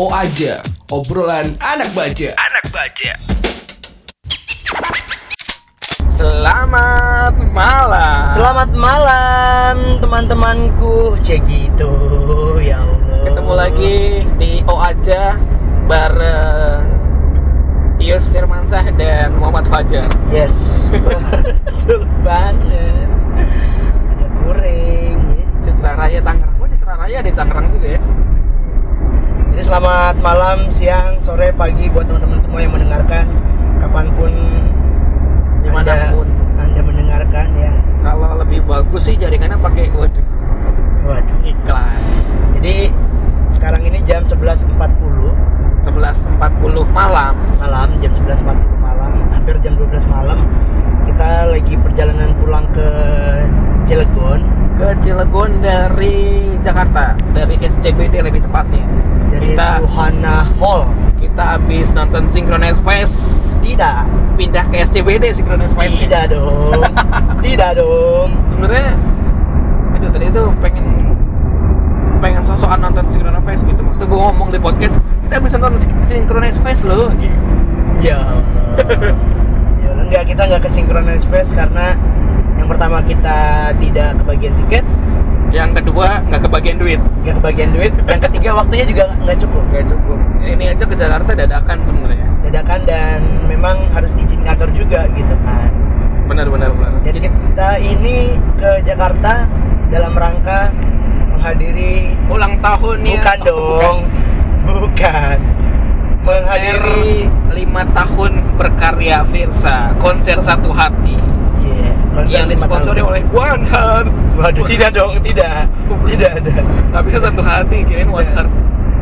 O aja, obrolan anak baja. Anak baja. Selamat malam. Selamat malam teman-temanku Cek gitu ya Allah Ketemu lagi di O aja bareng Ius Firmansyah dan Muhammad Fajar. Yes Betul banget Ada kuring ya. Citra Raya Tangerang. Oh, Citra Raya di Tangerang juga ya. Jadi selamat malam, siang, sore, pagi buat teman-teman semua yang mendengarkan. Kapan pun Di mana pun. anda, anda mendengarkan ya. Kalau lebih bagus sih jaringannya pakai waduh Waduh. Iklan. Jadi sekarang ini jam 11.40 11.40 malam. malam jam 11.40 malam hampir jam 12 malam. Kita lagi perjalanan pulang ke Cilegon. Ke Cilegon dari Jakarta dari SCBD lebih tepatnya Kita- Suhana Hall kita habis nonton Synchronize Fest. Tidak. Pindah ke SCBD Synchronize Fest. Tidak dong. Tidak dong. Sebenarnya aduh tadi itu pengen pengen sosokan nonton Synchronize Fest gitu. Maksudnya gue ngomong di podcast kita bisa nonton Synchronize Fest loh. Gitu. ya ya enggak kita nggak ke Synchronize Fest karena yang pertama kita tidak kebagian tiket yang kedua nggak kebagian duit. Nggak kebagian duit. Yang ketiga waktunya juga nggak cukup. Nggak cukup. Ini aja ke Jakarta dadakan sebenarnya. Dadakan dan memang harus izin kantor juga gitu kan. Benar benar benar. Jadi kita ini ke Jakarta dalam rangka menghadiri ulang tahun ya. Bukan dong, bukan. Menghadiri lima tahun berkarya Versa konser satu hati yang disponsori oleh One Heart Waduh, tidak dong, tidak, tidak ada. bisa satu hati kirain One. Heart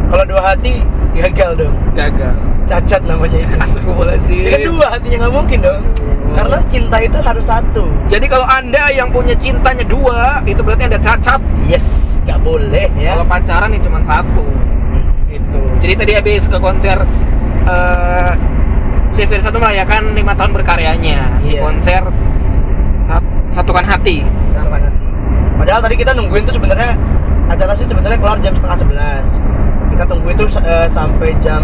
Kalau dua hati gagal dong, gagal cacat namanya itu. Astagfirullahaladzim Ini kan dua hatinya nggak mungkin dong, karena cinta itu harus satu. Jadi kalau anda yang punya cintanya dua, itu berarti anda cacat. Yes, nggak boleh ya. Kalau pacaran ya cuma satu. Gitu. Jadi tadi habis ke konser eh si Virsa tuh merayakan lima tahun berkaryanya di Iya. konser Sat- Satukan Hati. Sama nanti. Padahal tadi kita nungguin tuh sebenarnya acara sih sebenarnya kelar jam setengah sebelas. Kita tunggu itu eh, sampai jam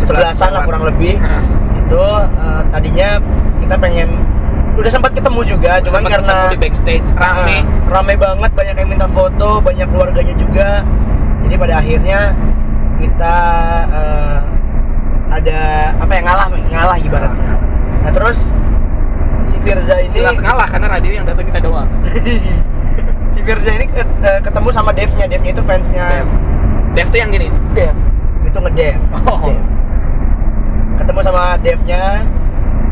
sebelasan lah kurang lebih. Itu eh, tadinya kita pengen udah sempat ketemu juga, cuman karena di backstage rame. eh, rame banget, banyak yang minta foto, banyak keluarganya juga. Jadi pada akhirnya kita eh, ada apa ya ngalah, ngalah ibaratnya. Nah terus si Firza ini Jelas ngalah karena radio yang datang kita doang. si Firza ini eh, ketemu sama Dev-nya, Dev-nya itu fansnya Dev. Dev tuh yang gini. Dev. Itu ngedev. Oh. Dev. Ketemu sama Dev-nya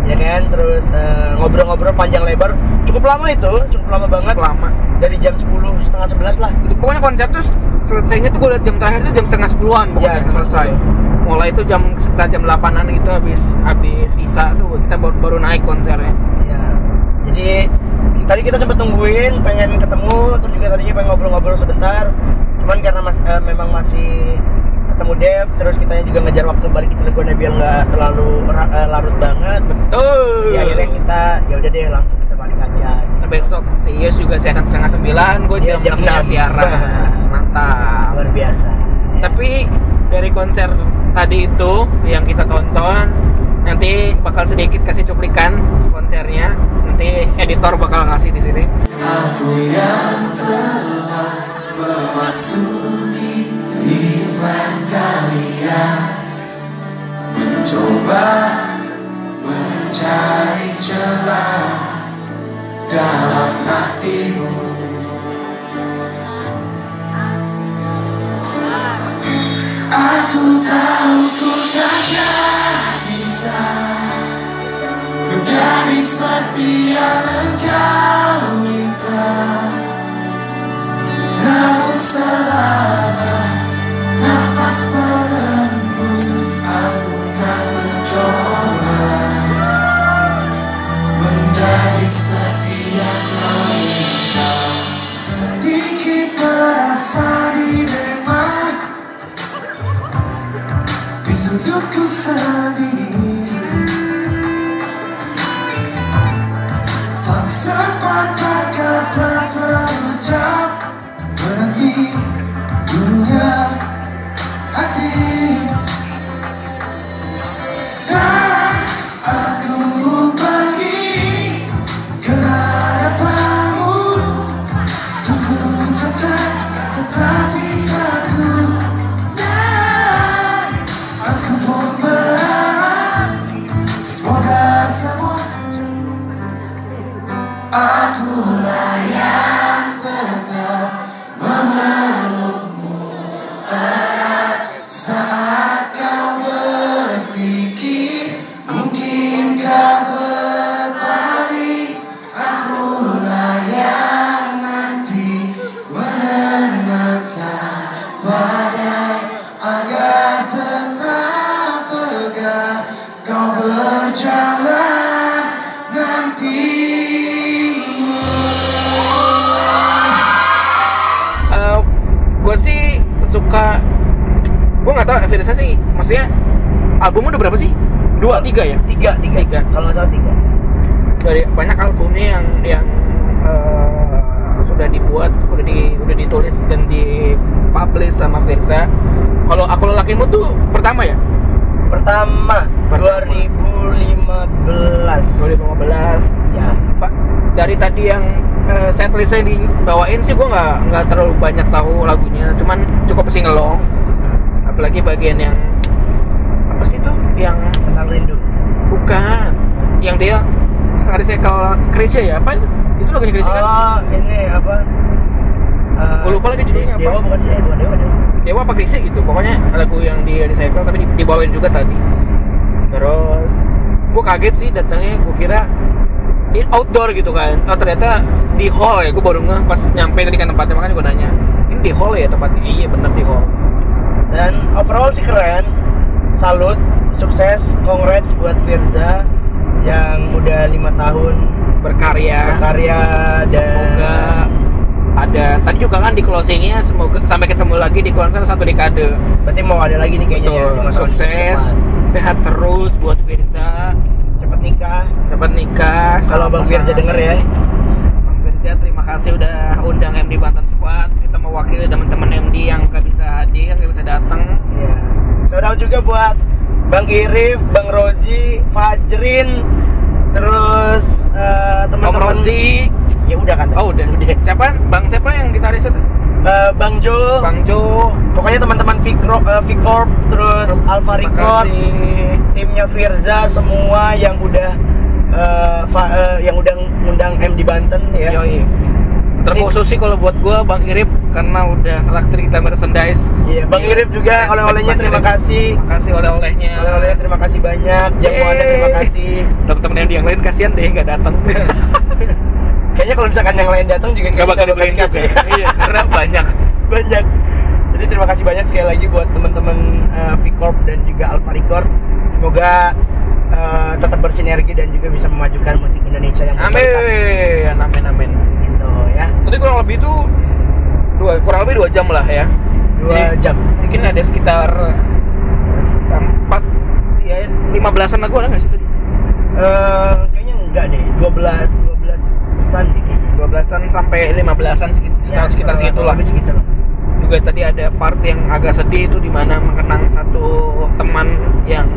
ya kan, terus eh, ngobrol-ngobrol panjang lebar, cukup lama itu, cukup lama banget, Lama. dari jam 10 setengah 11 lah. Itu pokoknya konser tuh selesainya tuh gue liat jam terakhir tuh jam setengah sepuluhan pokoknya Iya, selesai. Mulai itu jam sekitar jam 8-an gitu habis habis Isa tuh kita baru, baru naik konsernya. Ya. Jadi tadi kita sempat nungguin, pengen ketemu, terus juga tadinya pengen ngobrol-ngobrol sebentar. Cuman karena mas, eh, memang masih ketemu Dev, terus kita juga ngejar waktu balik ke Cilegon biar nggak terlalu eh, larut banget. Betul. Ya akhirnya kita ya udah deh langsung kita balik aja. Nah, besok si Ius juga siaran setengah sembilan, gue Iya, jam jam enam enam. siaran. Mantap. Luar biasa. Tapi dari konser tadi itu yang kita tonton, nanti bakal sedikit kasih cuplikan konsernya. Nanti editor bakal ngasih di sini. Aku yang telah memasuki kehidupan kalian Mencoba mencari celah dalam hatimu Aku tahu ku takkan bisa Menjadi seperti yang engkau minta. Namun selama nafas berembus Aku kan mencoba. Menjadi seperti yang kau minta. Sedikit merasa dilema Di sudutku sendiri sepatah kata terucap Menanti dunia hati tiga ya? Tiga tiga, Tiga. kalau nggak salah tiga. Dari banyak albumnya yang yang eh, sudah dibuat sudah di udah ditulis dan dipublish sama Firsa kalau aku lelakimu tuh pertama ya? Pertama, Pertama. 2015 2015 ya. Pak dari tadi yang eh, setlistnya dibawain sih gua nggak nggak terlalu banyak tahu lagunya. Cuman cukup singelong apalagi bagian yang apa sih tuh yang tentang rindu bukan. Yang dia recycle Krisya ya? Apa itu itu lagunya Krisya kan? Oh ini apa? Eh, Gua lupa lagi judulnya Dewa apa. bukan sih? Dewa Dewa Dewa. Dewa apa Krisya gitu. Pokoknya lagu yang di recycle tapi di- dibawain juga tadi. Terus gua kaget sih datangnya. Gua kira di outdoor gitu kan. Oh ternyata di hall ya. Gua baru ngeh pas nyampe tadi kan tempatnya. Makanya gua nanya ini di hall ya tempatnya? Iya bener di hall. Dan overall sih keren. Salut sukses congrats buat Firza yang udah lima tahun berkarya. berkarya dan semoga ada. Tadi juga kan di closingnya semoga sampai ketemu lagi di konser satu dekade. Berarti mau ada lagi nih kayaknya ya, Betul, tahun sukses sehat terus buat Firza. Cepet nikah. Cepat nikah kalau Bang Firza denger ya. Bang Firza terima kasih udah undang MD Banten Squad. Kita mewakili teman-teman MD yang gak bisa hadir nggak bisa datang. Iya. Shout out juga buat Bang Irif, Bang Rozi, Fajrin, terus Om teman-teman Rozi Ya udah kan. oh udah siapa Bang siapa yang gitaris itu Eh, Bang Jo, Bang Jo pokoknya teman-teman Vicorp, eh, Vicorp, terus Alpha Terima Records, kasih. timnya Firza semua yang udah eh, fa- eh, yang udah ngundang MD Banten ya. Yoi. Terkhusus sih kalau buat gua Bang Irip karena udah ngeraktir kita merchandise. Iya, Bang Irif juga Respect oleh-olehnya terima Irip. kasih. Terima kasih oleh-olehnya. Oleh-olehnya terima kasih banyak. Jamu Anda terima kasih. Teman-teman yang yang lain kasihan deh nggak datang. Kayaknya kalau misalkan yang lain datang juga Nggak bakal dibeliin juga. kasih. Iya, karena banyak. banyak. Jadi terima kasih banyak sekali lagi buat teman-teman uh, V-Corp dan juga Alpha Record. Semoga uh, tetap bersinergi dan juga bisa memajukan musik Indonesia yang berkualitas. Amin, amin, amin. Ya. Tadi kurang lebih itu dua kurang lebih dua jam lah ya. Dua Jadi, jam. Mungkin ada sekitar empat ya lima belasan lagu ada nggak sih tadi? Eh, kayaknya enggak deh. 12 12-an deh kayaknya. Dua belasan sampai lima belasan sekitar Ya, sekitar segitu lah. lah. juga tadi ada part yang agak sedih itu di mana mengenang satu teman yang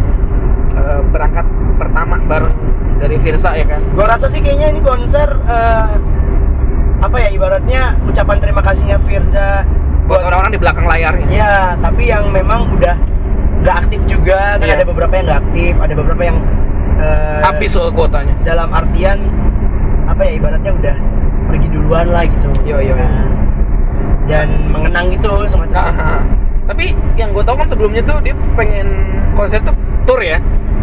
eh, berangkat pertama bareng dari Virsa ya kan Gua rasa sih kayaknya ini konser eh, apa ya ibaratnya ucapan terima kasihnya Firza buat orang-orang di belakang layarnya Ya, tapi yang memang udah nggak aktif juga kan Iya. ada beberapa yang nggak aktif, ada beberapa yang habis soal kuotanya dalam artian apa ya ibaratnya udah pergi duluan lah gitu. Yo, yo, yo. Nah, dan mengenang gitu semacam. Nah, tapi yang gue tau kan sebelumnya tuh dia pengen konser tuh tour ya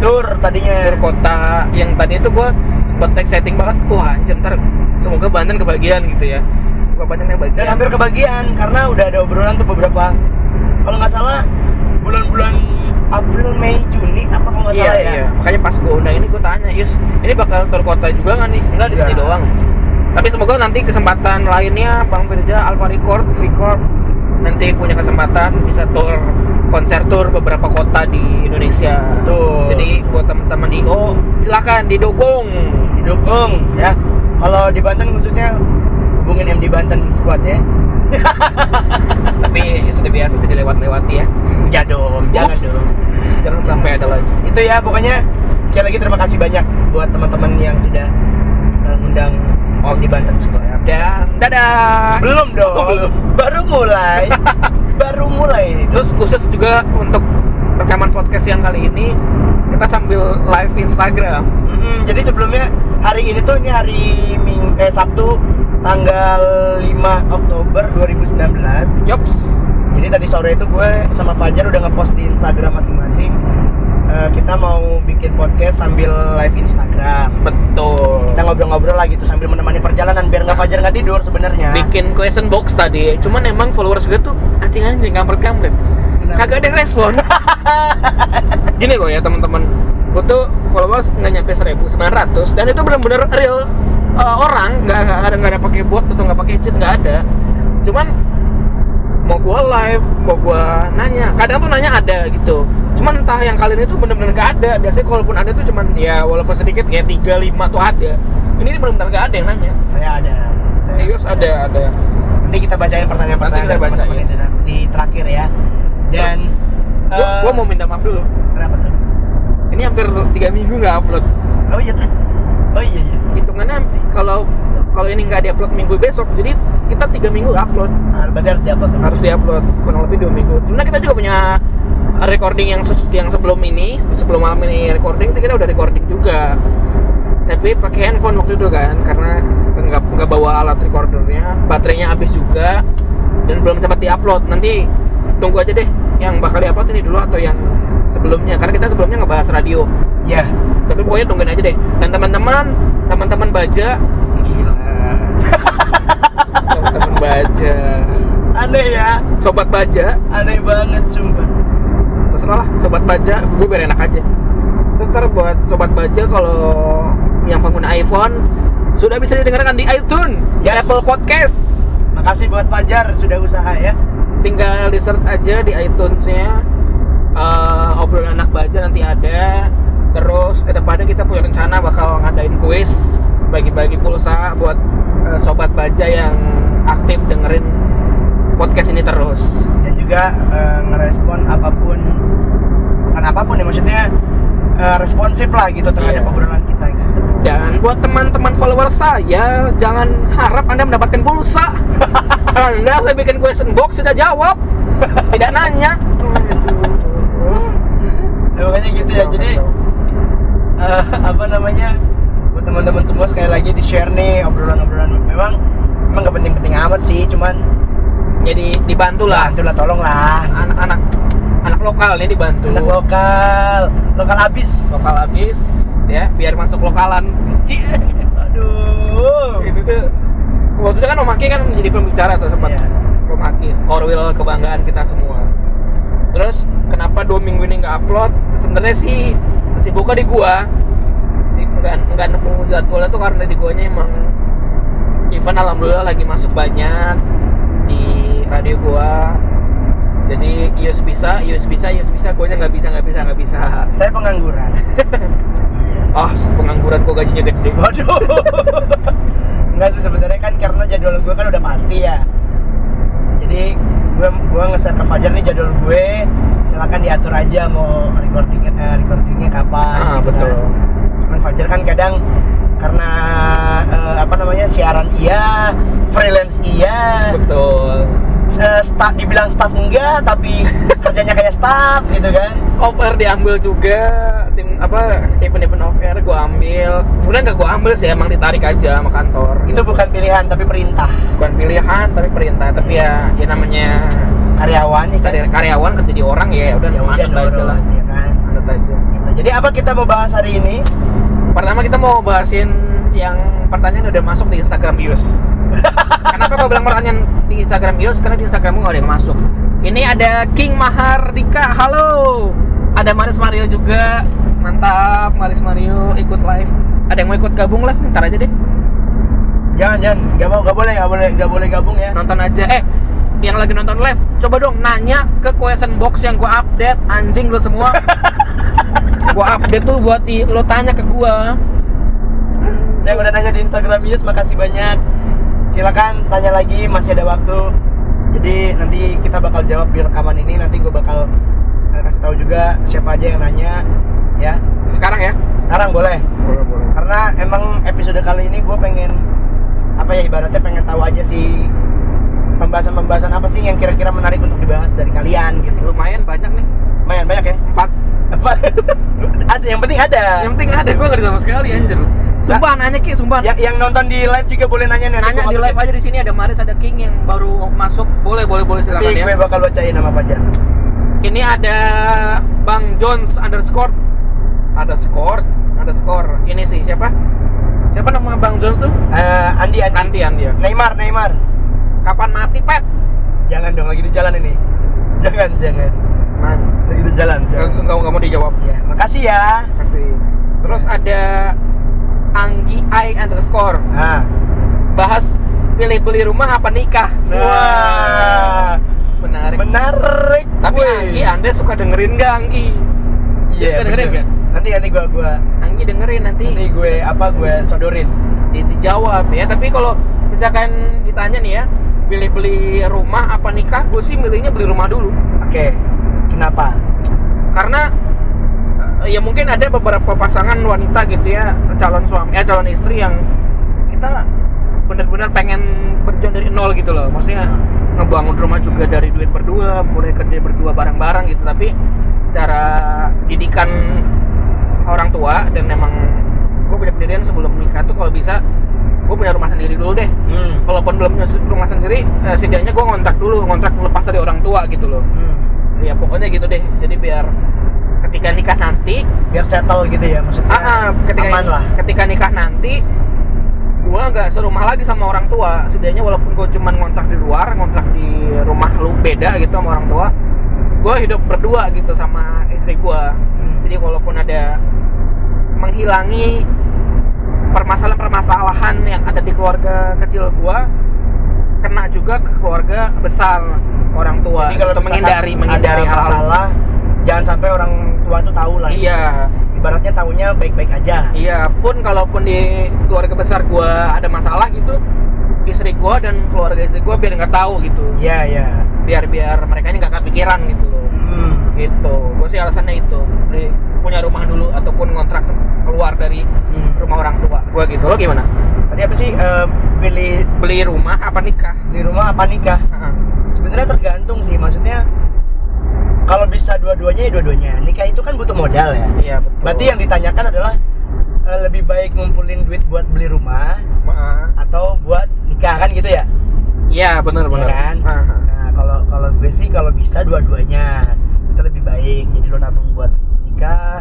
Tur tadinya. tour kota yang tadi itu gue sempet exciting banget wah anjir ntar semoga Banten kebagian gitu ya semoga Banten yang bagian Dan hampir kebagian karena udah ada obrolan tuh beberapa kalau nggak salah bulan-bulan April, Mei, Juni apa kalau nggak iya, salah ya. iya. makanya pas gue undang ini gue tanya Yus ini bakal tour kota juga nggak nih enggak di sini Enggak. doang tapi semoga nanti kesempatan lainnya Bang Firja Alpha Record Record nanti punya kesempatan bisa tour konser tour beberapa kota di Indonesia Tuh. jadi buat teman-teman IO silakan didukung didukung ya. Kalau di Banten khususnya hubungin MD Banten Squad ya. tapi sudah biasa sih dilewat-lewati ya Ya dong, jangan Ups. dong. jangan sampai ada lagi Itu ya pokoknya sekali lagi terima kasih banyak buat teman-teman yang sudah uh, ngundang MD Banten Squad. dan dadah Belum dong. Oh, belum. Baru mulai. Baru mulai. Terus khusus juga untuk rekaman podcast yang kali ini kita sambil live Instagram. Mm, jadi sebelumnya hari ini tuh ini hari Ming eh Sabtu tanggal 5 Oktober 2019. Yops. Jadi tadi sore itu gue sama Fajar udah ngepost di Instagram masing-masing. Eh, kita mau bikin podcast sambil live Instagram. Betul. Kita ngobrol-ngobrol lah gitu sambil menemani perjalanan biar nggak Fajar nggak tidur sebenarnya. Bikin question box tadi, cuman emang followers gue tuh anjing-anjing kampret-kampret. Kagak ada respon. Gini loh ya teman-teman, gue tuh followers nggak nyampe 1900 dan itu benar-benar real uh, orang, nggak nggak ada nggak ada pakai bot atau nggak pakai cheat nggak ada. Cuman mau gua live mau gua nanya kadang tuh nanya ada gitu cuman entah yang kalian itu bener-bener gak ada biasanya kalaupun ada tuh cuman ya walaupun sedikit kayak 3 5 tuh ada ini bener-bener gak ada yang nanya Saya ada. Saya serius ada ada Nanti kita bacain pertanyaan-pertanyaan Nanti kita bacain. itu nanti di terakhir ya. Dan gua, eh, gua mau minta maaf dulu kenapa tuh? ini hampir tiga minggu nggak upload Oh iya tuh. Oh iya iya. hitungannya kalau kalau ini nggak diupload minggu besok jadi kita tiga minggu upload. Nah, berarti harus diupload harus diupload kurang lebih dua minggu. Sebenarnya kita juga punya recording yang ses- yang sebelum ini sebelum malam ini recording itu kita udah recording juga. Tapi pakai handphone waktu itu kan karena nggak nggak bawa alat recordernya baterainya habis juga dan belum sempat diupload. Nanti tunggu aja deh yang bakal diupload ini dulu atau yang sebelumnya karena kita sebelumnya ngebahas radio. Ya. tapi pokoknya tungguin aja deh. Dan teman-teman teman-teman baja teman-teman baja Aneh ya. sobat baja Aneh banget sumpah. terserah lah sobat baja gue biar enak aja terus ntar buat sobat baja kalau yang pengguna iPhone sudah bisa didengarkan di iTunes di Yes. Apple Podcast Makasih buat Fajar sudah usaha ya. tinggal di search aja di iTunesnya eh obrolan anak baja nanti ada terus ke depannya kita punya rencana bakal ngadain kuis bagi-bagi pulsa buat eh, sobat baja yang aktif dengerin podcast ini terus Dan juga eh, ngerespon apa pun bukan apa pun ya maksudnya eh, responsif lah gitu terhadap Iya. obrolan kita gitu. dan buat teman-teman follower saya jangan harap anda mendapatkan pulsa anda saya bikin question box sudah jawab tidak nanya Ya, makanya gitu ya. Jadi eh, apa namanya buat teman-teman semua sekali lagi di share nih obrolan-obrolan. Memang memang gak penting-penting amat sih cuman jadi dibantu lah lah tolong lah anak-anak anak lokal ini dibantu. Anak lokal lokal habis. Lokal habis ya biar masuk lokalan. Cie. aduh. Itu tuh waktu itu kan Om Haki kan menjadi pembicara tuh sempat. Iya. Om korwil kebanggaan kita semua. Terus kenapa dua minggu ini nggak upload? Sebenarnya sih sibuknya di gua nggak nggak nemu jadwalnya tuh karena di guanya emang event alhamdulillah lagi masuk banyak di radio gua jadi Ius bisa, Ius bisa, Ius bisa, guanya nggak bisa, nggak bisa, nggak bisa. saya pengangguran Oh, pengangguran kok gajinya gede. waduh enggak sih sebenarnya kan karena jadwal gue kan udah pasti ya jadi gue gue nge-share ke Fajar nih jadwal gue silakan diatur aja mau recording eh, recordingnya kapan Ah, gitu betul. kan. Cuman Fajar kan kadang karena eh, apa namanya siaran iya freelance iya Betul. eh, staff dibilang staff enggak tapi kerjanya kayak staff gitu kan Off air diambil juga tim apa event-event off air gue ambil. Sebenarnya nggak gue ambil sih, emang ditarik aja sama kantor. itu bukan pilihan tapi perintah bukan pilihan tapi perintah. Tapi ya, ya namanya karyawan ya cari karyawan kerja di orang ya udah ya manut aja lah. ya kan Manut aja. Jadi apa kita mau bahas hari ini Pertama kita mau bahasin yang pertanyaan udah masuk di Instagram Yus. Kenapa gue bilang pertanyaan di Instagram Yus? Karena di Instagram gue gak ada yang masuk. Ini ada King Mahardika, halo. Ada Maris Mario juga, mantap. Maris Mario ikut live. Ada yang mau ikut gabung live? Ntar aja deh, jangan jangan nggak mau nggak boleh nggak boleh nggak boleh gabung ya nonton aja. Eh, yang lagi nonton live, coba dong nanya ke question box yang gua update. Anjing lu semua. gua update tuh buat di, lo tanya ke gua. yang udah nanya di Instagram Yus makasih banyak silakan tanya lagi masih ada waktu jadi nanti kita bakal jawab di rekaman ini nanti gue bakal eh, kasih tahu juga siapa aja yang nanya ya Sekarang ya. sekarang boleh Boleh, boleh. karena emang episode kali ini gue pengen apa ya ibaratnya pengen tahu aja sih pembahasan-pembahasan apa sih yang kira-kira menarik untuk dibahas dari kalian gitu Lumayan banyak nih. lumayan banyak ya Empat. Apa ada yang penting ada. Yang penting ada, gue gak ada sama sekali anjir. Sumpah nanya Ki, sumpah. Yang, yang nonton di live juga boleh nanya nih Nanya di live aja di sini ada Maris, ada King yang baru masuk. Boleh, boleh, boleh silakan Nanti ya. gue bakal bacain nama Fajar. Ini ada Bang Jones underscore. Ada score, ada score Ini sih, siapa? Siapa nama Bang Jones tuh? Eh, Andi Andi. Nantian dia Neymar Neymar. Kapan mati, Pet? jangan dong lagi di jalan ini. Jangan jangan Man, lagi di jalan enggak mau dijawab. Ya makasih ya. Kasih Terus ada Anggi I underscore. Nah Bahas pilih beli rumah apa nikah? Wah. Menarik. Menarik. tapi Wih. Anggi anda suka dengerin gak Anggi? Iya, suka dengerin nggak? Nanti nanti gua gua. Anggi dengerin nanti. Nanti gue apa gue sodorin. di- dijawab ya. Tapi kalau misalkan ditanya nih ya pilih beli rumah apa nikah gue sih milihnya beli rumah dulu. Oke. Kenapa? karena eh, ya mungkin ada beberapa pasangan wanita gitu ya calon suami ya calon istri yang kita benar-benar pengen berjuang dari nol gitu loh maksudnya ngebangun rumah juga dari duit berdua mulai kerja berdua bareng-bareng gitu tapi secara didikan orang tua dan memang gue punya pendirian sebelum nikah tuh kalau bisa gue punya rumah sendiri dulu deh Hmm. kalaupun belum punya rumah sendiri eh, setidaknya gue ngontrak dulu ngontrak lepas dari orang tua gitu loh Hmm. Ya pokoknya gitu deh jadi biar ketika nikah nanti Biar settle gitu ya maksudnya. ah, ah, ketika aman lah. ketika nikah nanti gua nggak serumah lagi sama orang tua setidaknya walaupun gua cuman ngontrak di luar ngontrak di rumah lu beda gitu sama orang tua gua hidup berdua gitu sama istri gua Hmm. jadi walaupun ada menghilangi permasalahan-permasalahan yang ada di keluarga kecil gua kena juga ke keluarga besar orang tua Jadi kalau untuk menghindari menghindari ada hal-hal masalah, jangan sampai orang tua tuh tahu lah. iya Ibaratnya tahunya baik-baik aja. Iya, pun kalaupun di keluarga besar gua ada masalah gitu, istri gua dan keluarga istri gua biar nggak tahu gitu. Iya, iya. Biar biar mereka ini nggak kepikiran gitu loh. Hmm. Gitu. Gue sih alasannya itu. Beli punya rumah dulu ataupun kontrak keluar dari Hmm. rumah orang tua. Gua gitu. Lo gimana? Tadi apa sih eh, pilih Beli rumah apa nikah? di rumah apa nikah? Heeh. Sebenarnya tergantung sih, maksudnya kalau bisa dua-duanya ya dua-duanya. Nikah itu kan butuh modal ya. Iya, betul. Berarti yang ditanyakan adalah eh, lebih baik ngumpulin duit buat beli rumah Heeh. atau buat nikah kan gitu ya? Iya, benar benar. Iya kan? Nah, kalau kalau gue sih kalau bisa dua-duanya itu lebih baik. Jadi lo nabung buat nikah,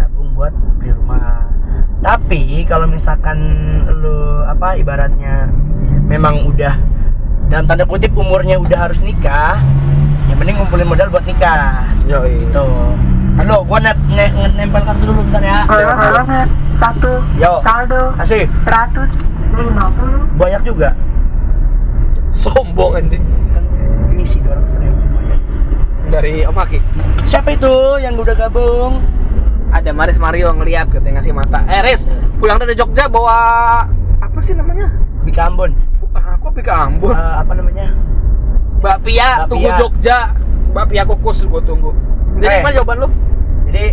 nabung buat beli rumah. Tapi kalau misalkan lo apa ibaratnya memang udah dalam tanda kutip umurnya udah harus nikah, ya mending ngumpulin modal buat nikah. Yoi. Gitu. Halo, gua ne ne- nge- nempel kartu dulu bentar ya. Halo, halo, Nat. Satu. Yo. Saldo Asik. 150. Banyak juga. Sombong anjing. Kan ini sih 200 ribu. Dari Om Haki. Siapa itu yang udah gabung? ada Maris Mario ngeliat katanya ngasih mata eh Riz pulang dari Jogja bawa apa sih namanya Bika Ambon. Ah, kok pika Ambon Eh, apa namanya? bakpia Bakpia. tunggu Jogja bakpia kukus gue tunggu jadi Eh. gimana jawaban lu Jadi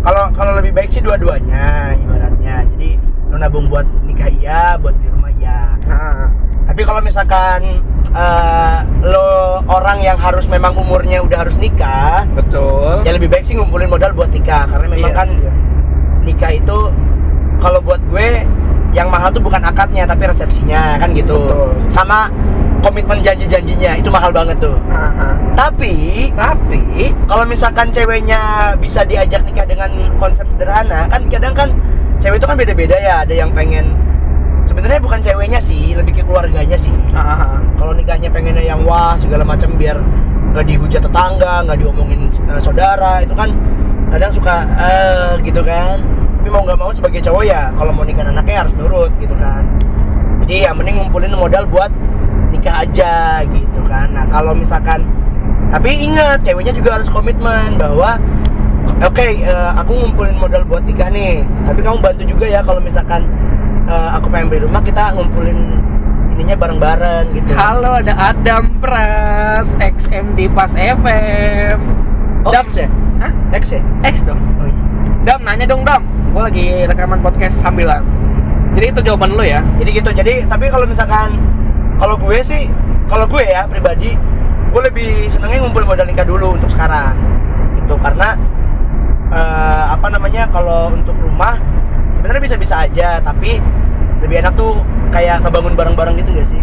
kalau kalau lebih baik sih dua-duanya ibaratnya. Jadi lo nabung buat nikah iya, buat di rumah iya. nah, Tapi kalau misalkan eh, lo orang yang harus memang umurnya udah harus nikah, betul ya lebih baik sih ngumpulin modal buat nikah karena memang Iya, kan iya. nikah itu kalau buat gue yang mahal tuh bukan akadnya tapi resepsinya kan gitu. Betul. Sama komitmen janji-janjinya itu mahal banget tuh. Ah. Tapi tapi kalau misalkan ceweknya bisa diajak nikah dengan konsep sederhana kan kadang kan cewek itu kan beda-beda ya ada yang pengen sebenarnya bukan ceweknya sih lebih ke keluarganya sih ah. kalau nikahnya pengennya yang wah segala macam biar nggak dihujat tetangga nggak diomongin eh, saudara itu kan kadang suka eh gitu kan tapi mau nggak mau sebagai cowok ya kalau mau nikah anaknya harus nurut gitu kan jadi ya mending ngumpulin modal buat nikah aja gitu kan nah kalau misalkan tapi ingat ceweknya juga harus komitmen bahwa oke eh, aku ngumpulin modal buat nikah nih tapi kamu bantu juga ya kalau misalkan eh, aku pengen beli rumah kita ngumpulin ininya bareng-bareng gitu halo ada Adam Pras XM di Pas FM Oh, Dam X ya? Hah? X ya? X dong Oh iya. Dam nanya dong Dam gue lagi rekaman podcast sambilan jadi itu jawaban lu ya Jadi gitu. Jadi tapi kalau misalkan kalau gue sih, kalau gue ya pribadi, gue lebih senengnya ngumpulin modal nikah dulu untuk sekarang. Itu karena eh, apa namanya kalau untuk rumah sebenarnya bisa-bisa aja, tapi lebih enak tuh kayak ngebangun bareng-bareng gitu gak sih?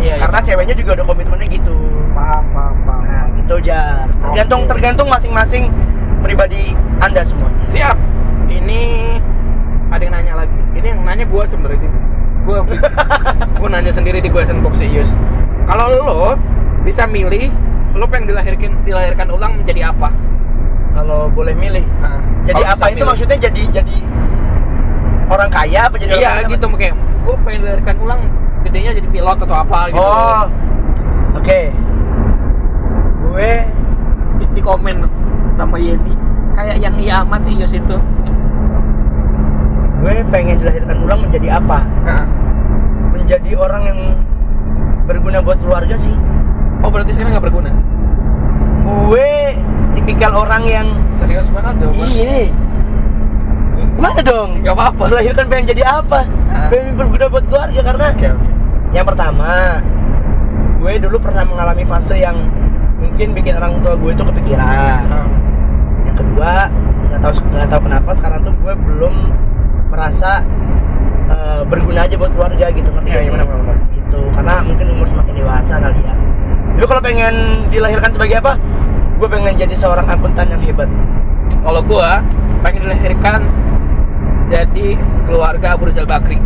iya Karena ceweknya juga ada komitmennya gitu. paham paham paham Nah, gitu Jar. Tergantung tergantung masing-masing pribadi Anda semua. Siap. Ini ada yang nanya lagi. Ini yang nanya gua sebenarnya sih. Gua gua nanya sendiri di question box serius. Kalau lo bisa milih lo pengen dilahirkan dilahirkan ulang menjadi apa? Kalau boleh milih. Nah, Jadi apa itu milih. maksudnya jadi jadi orang kaya apa jadi Iya gitu kayak gua pengen dilahirkan ulang gedenya jadi pilot atau apa gitu. Oh. Oke. gue di, di komen sama Yeti. Kayak yang iya amat sih Yos itu. Gue pengen dilahirkan ulang menjadi apa? Menjadi orang yang berguna buat keluarga sih. Oh berarti sekarang nggak berguna? Gue tipikal orang yang serius banget jawaban iya. Mana dong? Nggak apa-apa. Melahirkan pengen jadi apa? Ah. pengen berguna buat keluarga karena oke oke. yang pertama gue dulu pernah mengalami fase yang mungkin bikin orang tua gue itu kepikiran. Kedua nggak tahu nggak tahu kenapa sekarang tuh gue belum merasa eh, berguna aja buat keluarga gitu ngerti Iya, gak sih iya, benar. gitu karena mungkin umur semakin dewasa kali ya tapi kalau pengen dilahirkan sebagai apa gue pengen jadi seorang akuntan yang hebat kalau gua pengen dilahirkan jadi keluarga Abu Rizal Bakri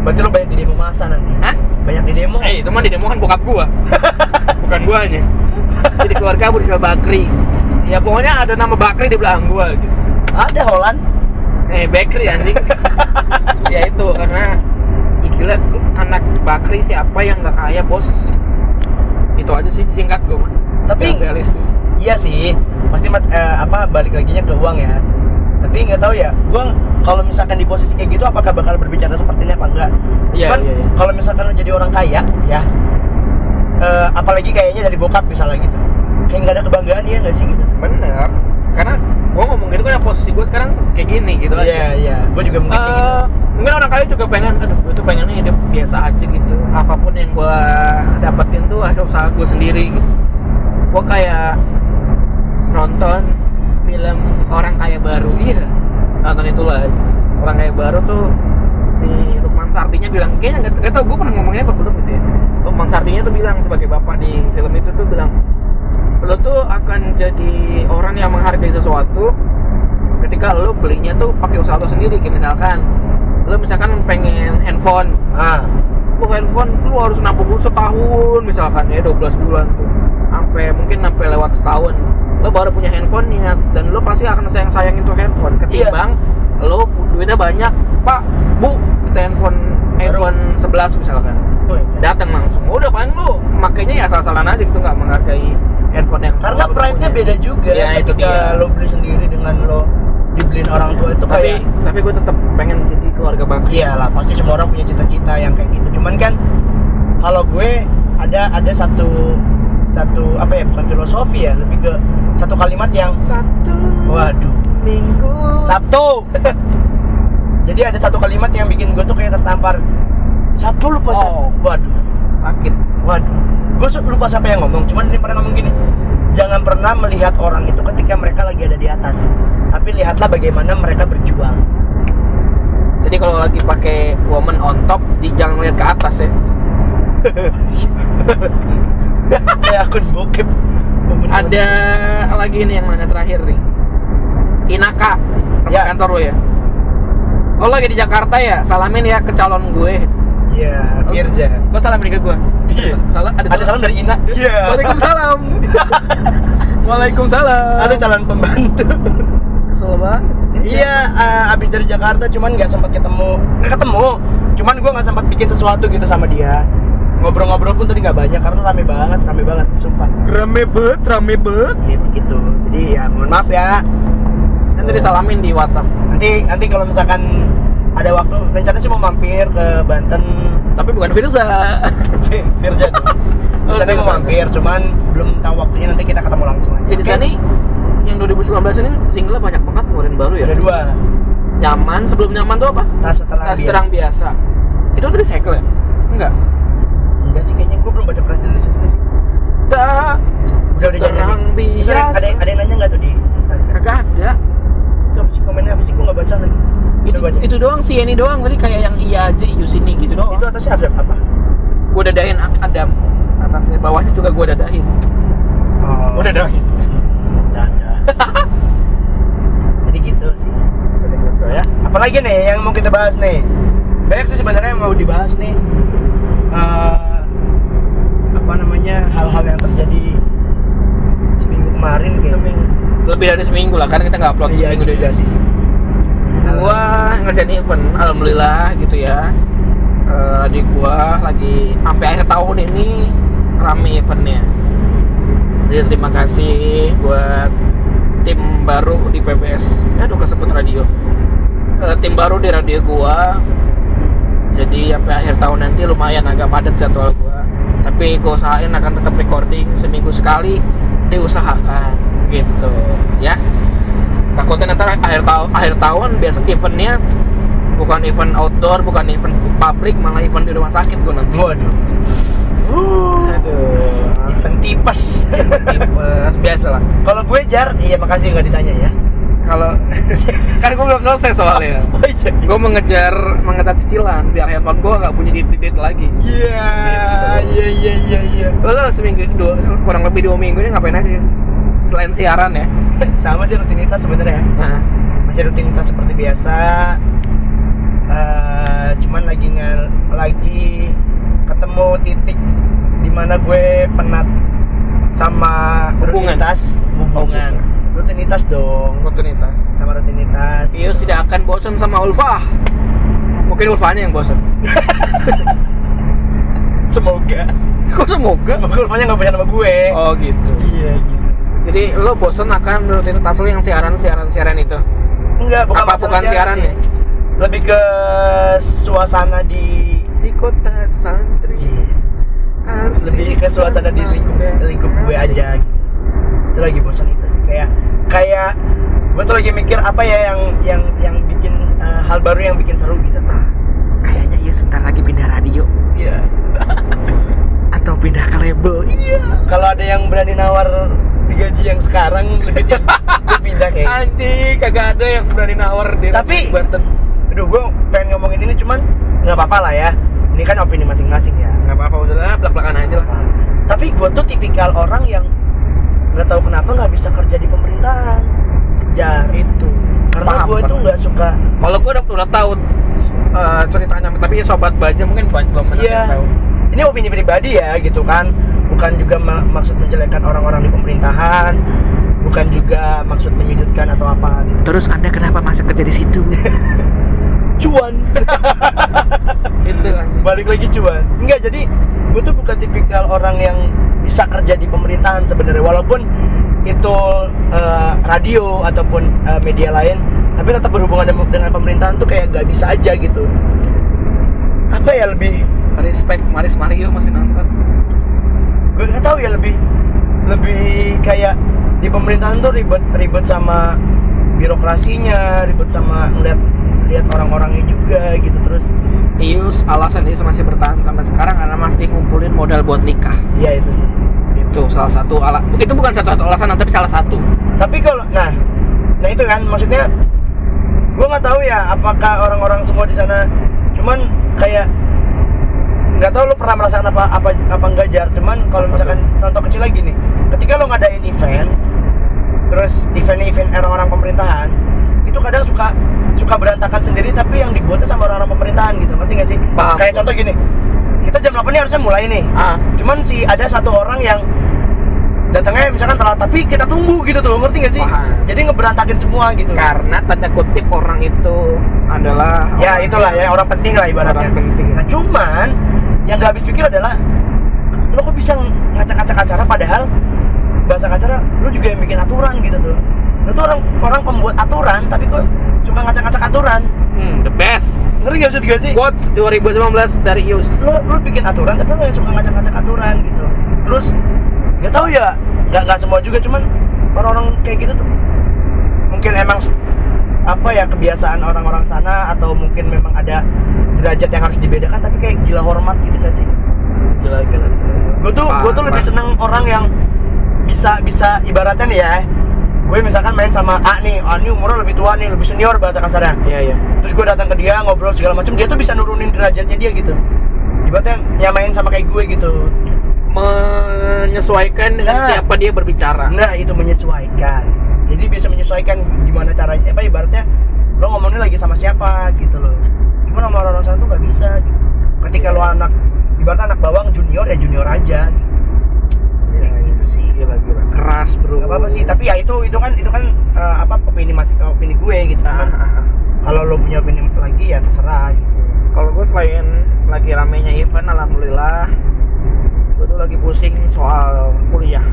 berarti lo banyak di demo masa nanti Hah? banyak di demo Eh, itu mah di demo kan bokap gua. Bukan guanya. Jadi keluarga Abu Rizal Bakri. Ya pokoknya ada nama Bakri di belakang gua gitu. ada Holland Eh, Bakri anjing. ya itu karena ya gila anak Bakri siapa yang nggak kaya, Bos? Itu aja sih singkat gua mah. Tapi- Yang realistis. iya sih pasti mat- eh, apa balik lagi ke uang ya tapi nggak tahu ya gua kalau misalkan di posisi kayak gitu apakah bakal berbicara seperti ini apa enggak Iya, Cuman iya, iya. kalau misalkan lo jadi orang kaya ya eh, apalagi kayaknya dari bokap misalnya gitu. Kayak nggak ada kebanggaan ya nggak sih gitu? Bener. Karena gua ngomong gitu kan posisi gua sekarang kayak gini gitu aja. iya iya. Gue juga mungkin kayak gitu. mungkin orang kaya juga pengen aduh gue tuh pengennya hidup biasa aja gitu. Apa pun yang gue dapetin tuh hasil usaha gue sendiri gitu. Gue kayak nonton film orang kaya baru. Iya nonton itulah. Orang kaya baru tuh si Lukman Sardinya bilang kayaknya nggak nggak tau gue pernah ngomongnya apa belum gitu ya. Lukman Sardinya tuh bilang sebagai bapak di film itu tuh bilang lo tuh akan jadi orang yang menghargai sesuatu ketika lo belinya tuh pakai usaha lo sendiri. Kayak misalkan lo misalkan pengen handphone. Ah lo handphone lo harus nabung dulu setahun misalkan ya 12 bulan tuh. Sampai mungkin sampai lewat setahun. Lo baru punya handphone niat dan lo pasti akan sayang sayangin tuh handphone ketimbang lo duitnya banyak pak. Bu kita handphone iPhone 11 misalkan. Datang langsung. Udah paling lo makainya ya asal-asalan aja gitu nggak menghargai handphone yang karena pride-nya beda juga Ya, itu dia. lo beli sendiri dengan lo dibeliin orang tua itu tapi kayak tapi gue tetap pengen jadi keluarga bakri iyalah pasti semua orang punya cita-cita yang kayak gitu. Cuman kan kalau gue ada ada satu satu apa ya bukan filosofi ya lebih ke satu kalimat yang satu. Waduh minggu. Sabtu. Jadi ada satu kalimat yang bikin gue tuh kayak tertampar. Sabtu lupa Oh. waduh. Sakit. Waduh. Gue lupa siapa yang ngomong cuman dia pernah ngomong gini jangan pernah melihat orang itu ketika mereka lagi ada di atas tapi lihatlah bagaimana mereka berjuang. Jadi kalau lagi pakai woman on top di jangan lihat ke atas ya. Kayak akun bokep. Ada lagi nih yang nanya terakhir nih Inaka Ya. kantor lo ya lo lagi di Jakarta ya salamin ya ke calon gue Iya, Firja. lo salamin ke gue Iya. salam ada, Ada salam dari Ina. Iya. Waalaikumsalam Waalaikumsalam Ada calon pembantu. kesel banget iya, eh, abis dari Jakarta cuman nggak sempat ketemu. Nggak ketemu. Cuman gua nggak sempat bikin sesuatu gitu sama dia. Ngobrol-ngobrol pun tadi nggak banyak karena rame banget, rame banget, sumpah. rame bet rame bet Ya begitu. Jadi ya mohon maaf ya. Nanti disalamin di WhatsApp Nanti nanti kalau misalkan ada waktu rencananya sih mau mampir ke Banten tapi bukan Firza Firja. Oh, Rencananya mau Firza. mampir, cuman belum tahu waktunya nanti kita ketemu langsung aja. Firza nih yang 2019 ini singlenya banyak banget ngeluarin baru ya Ada dua. nyaman sebelum nyaman tuh apa Tas terang tas biasa. terang biasa itu tuh recycle ya enggak Enggak sih kayaknya gue belum baca press release itu sih. tak Udah udah biasa Ada ada yang nanya nggak tuh di Instagram? kagak ada apa sih komennya apa sih? Gue nggak baca lagi. itu, baca. itu doang sih ini doang tadi kayak yang iya aja iu sini gitu doang Itu atasnya ada apa? gue dadahin Adam atasnya bawahnya juga gue dadahin Oh, gue dadahin Dada. Jadi gitu sih. ya Apalagi nih yang mau kita bahas nih? Banyak sih sebenarnya yang mau dibahas nih. Eh, apa namanya hal-hal yang terjadi seminggu kemarin kayak seminggu lebih dari seminggu lah karena kita nggak upload Iya seminggu juga dari sih. gua ngerjain event alhamdulillah gitu ya. Eh, adik gua lagi sampai akhir tahun ini rame eventnya. Jadi terima kasih buat tim baru di PBS aduh kesebut radio. Eh, tim baru di radio gua. Jadi sampai akhir tahun nanti lumayan agak padat jadwal gua. Tapi gua usahain akan tetap recording seminggu sekali diusahakan gitu. Ya. Takutnya nanti akhir tahun akhir tahun biasa eventnya bukan event outdoor bukan event pabrik malah event di rumah sakit gua nanti. Waduh. aduh. Event tipes. tipes. Biasa lah. Kalau gue jar, iya makasih nggak ditanya ya. kalau kan gue belum selesai soalnya. Oh iya. gue mengejar mengejar cicilan. Biar handphone gue nggak punya date lagi. Iya, iya, iya, iya, iya. lo seminggu dua, kurang lebih dua minggu ini ngapain aja selain siaran ya. Sama sih rutinitas sebenarnya. nah, Masih rutinitas seperti biasa. Eh, cuman lagi nge lagi ketemu titik di mana gue penat sama Hubungan. rutinitas. Hubungan. Rutinitas dong. Rutinitas. Sama rutinitas. Vius tidak akan bosan sama Ulfa. Mungkin Ulfanya yang bosan semoga. Kok semoga? Semoga rupanya nggak punya sama gue. Oh gitu. Iya gitu jadi lo bosan akan rutinitas lo yang siaran siaran siaran itu? Enggak bukan Apa, bukan siaran sih. ya? lebih ke suasana di di kota santri. Asik lebih ke suasana di lingkup lingkup gue aja gitu. itu lagi bosan itu sih. Kayak kayak gue tuh lagi mikir apa ya yang yang yang bikin eh, hal baru yang bikin seru gitu. Kayaknya ya sebentar lagi pindah radio. Iya. Atau pindah ke label. Iya. Kalau ada yang berani nawar gaji yang sekarang lebih tinggi gue pindah kayak anjing kagak ada yang berani nawar di Tapi- Banten aduh gue pengen ngomongin ini cuman nggak apa-apa lah ya. Ini kan opini masing-masing ya. Nggak apa-apa udah lah belak belakan aja lah. Tapi gue tuh tipikal orang yang nggak tahu kenapa nggak bisa kerja di pemerintahan. Jar itu. Karena gue tuh nggak suka kalau gue udah, udah tahu eh, ceritanya tapi sobat baja mungkin banyak belum Iya. yang tahu. Ini opini pribadi ya gitu kan bukan juga ma- maksud menjelekkan orang-orang di pemerintahan bukan juga maksud menyudutkan atau apa gitu. terus anda kenapa masuk kerja di situ? Cuan. Itu balik lagi cuan. Enggak jadi gue tuh bukan tipikal orang yang bisa kerja di pemerintahan sebenarnya. Walaupun itu eh, radio ataupun eh, media lain tapi tetap berhubungan dengan, dengan pemerintahan tuh kayak gak bisa aja gitu. Apa ya lebih respect Maris Mario masih nonton gue nggak tahu ya lebih lebih kayak di pemerintahan tuh ribet ribet sama birokrasinya ribet sama ngeliat lihat orang-orangnya juga gitu terus Ius alasan Ius masih bertahan sampai sekarang karena masih ngumpulin modal buat nikah. Ya itu sih. Itu salah satu alat itu bukan satu satu alasan tapi salah satu. Tapi kalau nah nah itu kan maksudnya gue nggak tahu ya apakah orang-orang semua di sana cuman kayak nggak tahu lu pernah merasakan apa apa apa enggak jar. Cuman kalau misalkan contoh kecil lagi nih. Ketika lo ngadain event terus event-event orang-orang pemerintahan itu kadang suka suka berantakan sendiri tapi yang dibuatnya sama orang-orang pemerintahan gitu. Ngerti nggak sih? Paham. kayak contoh gini. Kita jam 8 ini harusnya mulai nih. Ah. Cuman si ada satu orang yang datangnya misalkan telat tapi kita tunggu gitu tuh. Ngerti gak sih? Paham. jadi ngeberantakin semua gitu. Karena tanda kutip orang itu adalah ya orang itulah ya orang penting lah ibaratnya. Orang penting. nah cuman yang gak habis pikir adalah lo kok bisa ngacak-ngacak acara padahal bahasa acara lo juga yang bikin aturan gitu tuh. Lo tuh orang orang pembuat aturan tapi kok suka ngacak-ngacak aturan. Hmm, the best. Ngerti gak sih gak sih? Quotes 2019 dari Ius lo lo bikin aturan tapi lo yang suka ngacak-ngacak aturan gitu. Terus nggak tahu ya nggak nggak semua juga cuman orang-orang kayak gitu tuh. Mungkin emang apa ya kebiasaan orang-orang sana atau mungkin memang ada derajat yang harus dibedakan tapi kayak gila hormat gitu gak sih? Gila gila gue tuh gue tuh lebih seneng orang yang bisa bisa ibaratnya nih ya gue misalkan main sama A nih A nih umurnya lebih tua nih lebih senior bahasa kasarnya. Iya iya. Terus gue datang ke dia ngobrol segala macam dia tuh bisa nurunin derajatnya dia gitu. Ibaratnya nyamain sama kayak gue gitu. Menyesuaikan dengan Nah. siapa dia berbicara. Nah itu menyesuaikan jadi bisa menyesuaikan gimana caranya apa ibaratnya lo ngomongnya lagi sama siapa gitu loh cuman sama orang-orang sana tuh nggak bisa gitu ketika lo anak ibaratnya anak bawang junior ya junior aja gitu Iya, itu sih gila gila keras bro Gak apa-apa sih, tapi ya itu itu kan itu kan eh, apa opini masih opini gue gitu. Ah. kalau lo punya opini lagi ya terserah gitu. kalau gue selain lagi ramenya event alhamdulillah gue tuh lagi pusing soal kuliah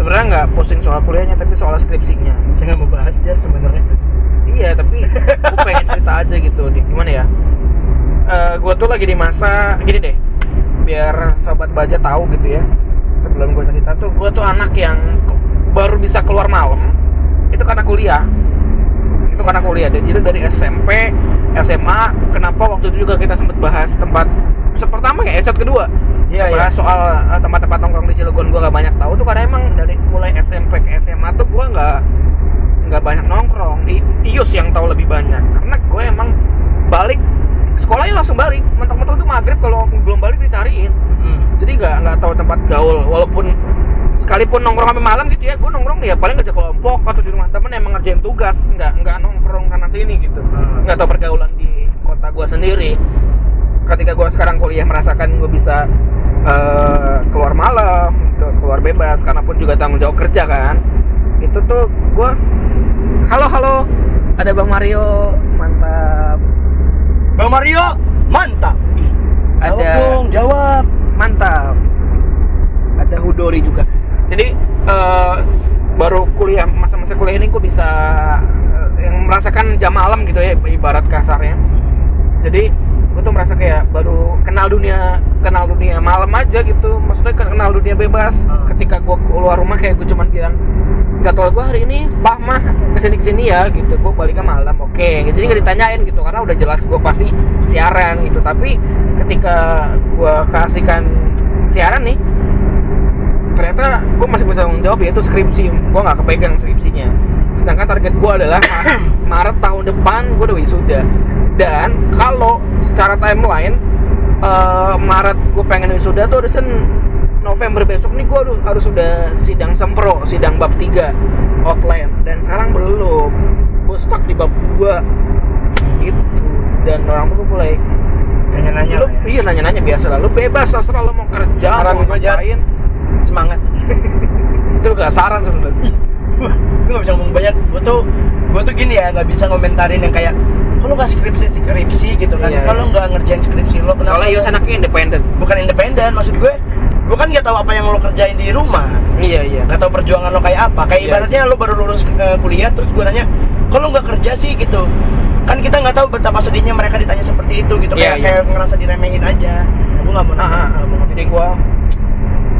sebenarnya nggak pusing soal kuliahnya tapi soal skripsinya. Saya nggak mau bahas jar sebenarnya. iya tapi gue pengen cerita aja gitu di gimana ya? Gue tuh lagi di masa gini deh biar sobat baja tahu gitu ya. Sebelum gue cerita tuh gue tuh anak yang baru bisa keluar malam itu karena kuliah. Itu karena kuliah jadi dari SMP SMA kenapa waktu itu juga kita sempat bahas tempat pertama ya set kedua Iya, bahas soal eh, tempat-tempat nongkrong di Cilegon gue gak banyak tahu tuh karena emang dari mulai SMP ke SMA tuh gue nggak nggak banyak nongkrong. I- Ius yang tahu lebih banyak. Karena gue emang balik sekolahnya langsung balik. Mentok-mentok tuh maghrib kalau belum balik dicariin. Hmm. jadi nggak nggak tahu tempat gaul. Walaupun sekalipun nongkrong sampai malam gitu ya gue nongkrong ya paling ngajak kelompok atau di rumah temen emang ngerjain tugas. Nggak nggak nongkrong sana sini gitu. Hmm. nggak tahu pergaulan di kota gue sendiri ketika gue sekarang kuliah merasakan gue bisa eh, keluar malam gitu, keluar bebas karena pun juga tanggung jawab kerja kan. Itu tuh gue halo halo ada bang Mario mantap. Bang Mario, mantap. Ih, Jawab Ada- dong, jawab. mantap. Ada Hudori juga. Jadi s- baru kuliah masa-masa kuliah ini gue bisa eh, yang merasakan jam malam gitu ya ibarat kasarnya. Jadi gue tuh merasa kayak baru kenal dunia kenal dunia malam aja gitu. Maksudnya kenal dunia bebas. Hmm. ketika gue keluar rumah kayak gue cuman bilang jadwal gue hari ini pak mah ke sini ke sini ya gitu. Gue baliknya malam oke. Jadi nggak ditanyain gitu karena udah jelas gue pasti siaran gitu. Tapi ketika gue kasihkan siaran nih ternyata gue masih bertanggung jawab yaitu skripsi. Gue nggak kepegang skripsinya. Sedangkan target gue adalah Ma- Maret tahun depan gue udah wisuda dan kalau secara timeline eh, Maret gue pengen wisuda tuh harusnya November besok nih gue harus, harus sudah sidang sempro sidang bab 3 outline. Dan sekarang belum. Gue stuck di bab 2 gitu. Dan orang tuh mulai Nanya-nanya lu ya. iya nanya-nanya biasa lah. Lu bebas terserah lu mau kerja Saran mau ngapain. Semangat. itu gak saran sebenarnya. Gue gak bisa ngomong banyak. Gue tuh, gue tuh gini ya, nggak bisa ngomentarin yang kayak kalau nggak skripsi skripsi gitu kan. Iya, kalau nggak ngerjain skripsi lo, kenapa soalnya Yos anaknya independen bukan independen. Maksud gue, gue kan nggak tahu apa yang lo kerjain di rumah. iya iya nggak tahu perjuangan lo kayak apa. Kayak Iya. ibaratnya lo baru lulus ke kuliah, terus gue nanya, kalau nggak kerja sih gitu. Kan kita nggak tahu betapa sedihnya mereka ditanya seperti itu gitu. Iya, kayak, iya. kayak ngerasa diremehin aja. Gue nggak mau Ah, ah, ah. mau jadi gua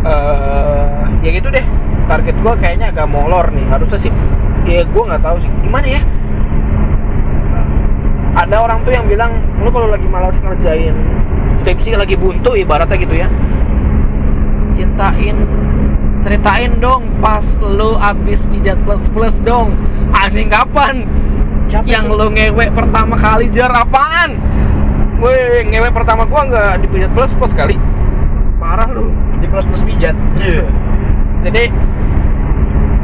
eh ya gitu deh target gua kayaknya agak molor nih harusnya sih ya gua nggak tahu sih gimana ya ada orang tuh yang bilang lu kalau lagi malas ngerjain skripsi lagi buntu ibaratnya gitu ya. Cintain ceritain dong pas lu abis pijat plus plus dong. Anjing kapan? Siapa yang itu? lu ngewe pertama kali jar apaan? Weh, ngewe pertama gua nggak dipijat plus plus kali. Parah lu. Di plus plus pijat. Iya. jadi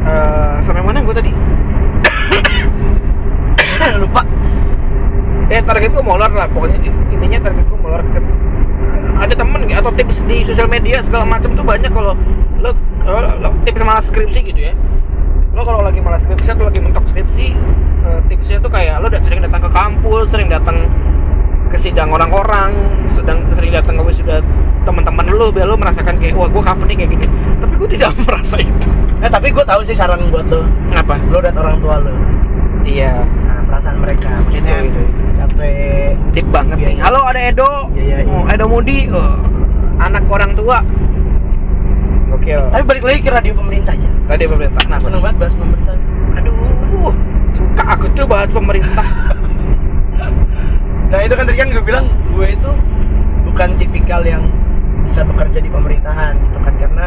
eh sampai mana gua tadi Lupa. Eh target gua molor lah pokoknya in- intinya target gua molor ke ada temen atau tips di sosial media segala macam tuh banyak kalau lo, kalau lo tips malas skripsi gitu ya. Lo kalau lagi malas skripsi atau lagi mentok skripsi eh, tipsnya tuh kayak lo udah sering datang ke kampus sering datang ke sidang orang-orang sedang sering datang ke wisuda teman-teman lo biar lo merasakan kayak wah gue kapan nih kayak gini? Tapi gue tidak merasa itu. Eh tapi gue tahu sih saran buat lo. kenapa Lo dan orang tua lo. iya. Nah, perasaan mereka. Maksudnya Itu, itu, capek. tip banget nih iya. halo ada Edo Iya, iya, iya. Oh, Edo Mudi oh, anak orang tua gokil Tapi balik lagi ke radio pemerintah aja. tadi pemerintah nah Seneng banget bahas pemerintah. aduh suka aku tuh bahas pemerintah Nah itu kan tadi kan gue bilang gue itu bukan tipikal yang bisa bekerja di pemerintahan gitu kan karena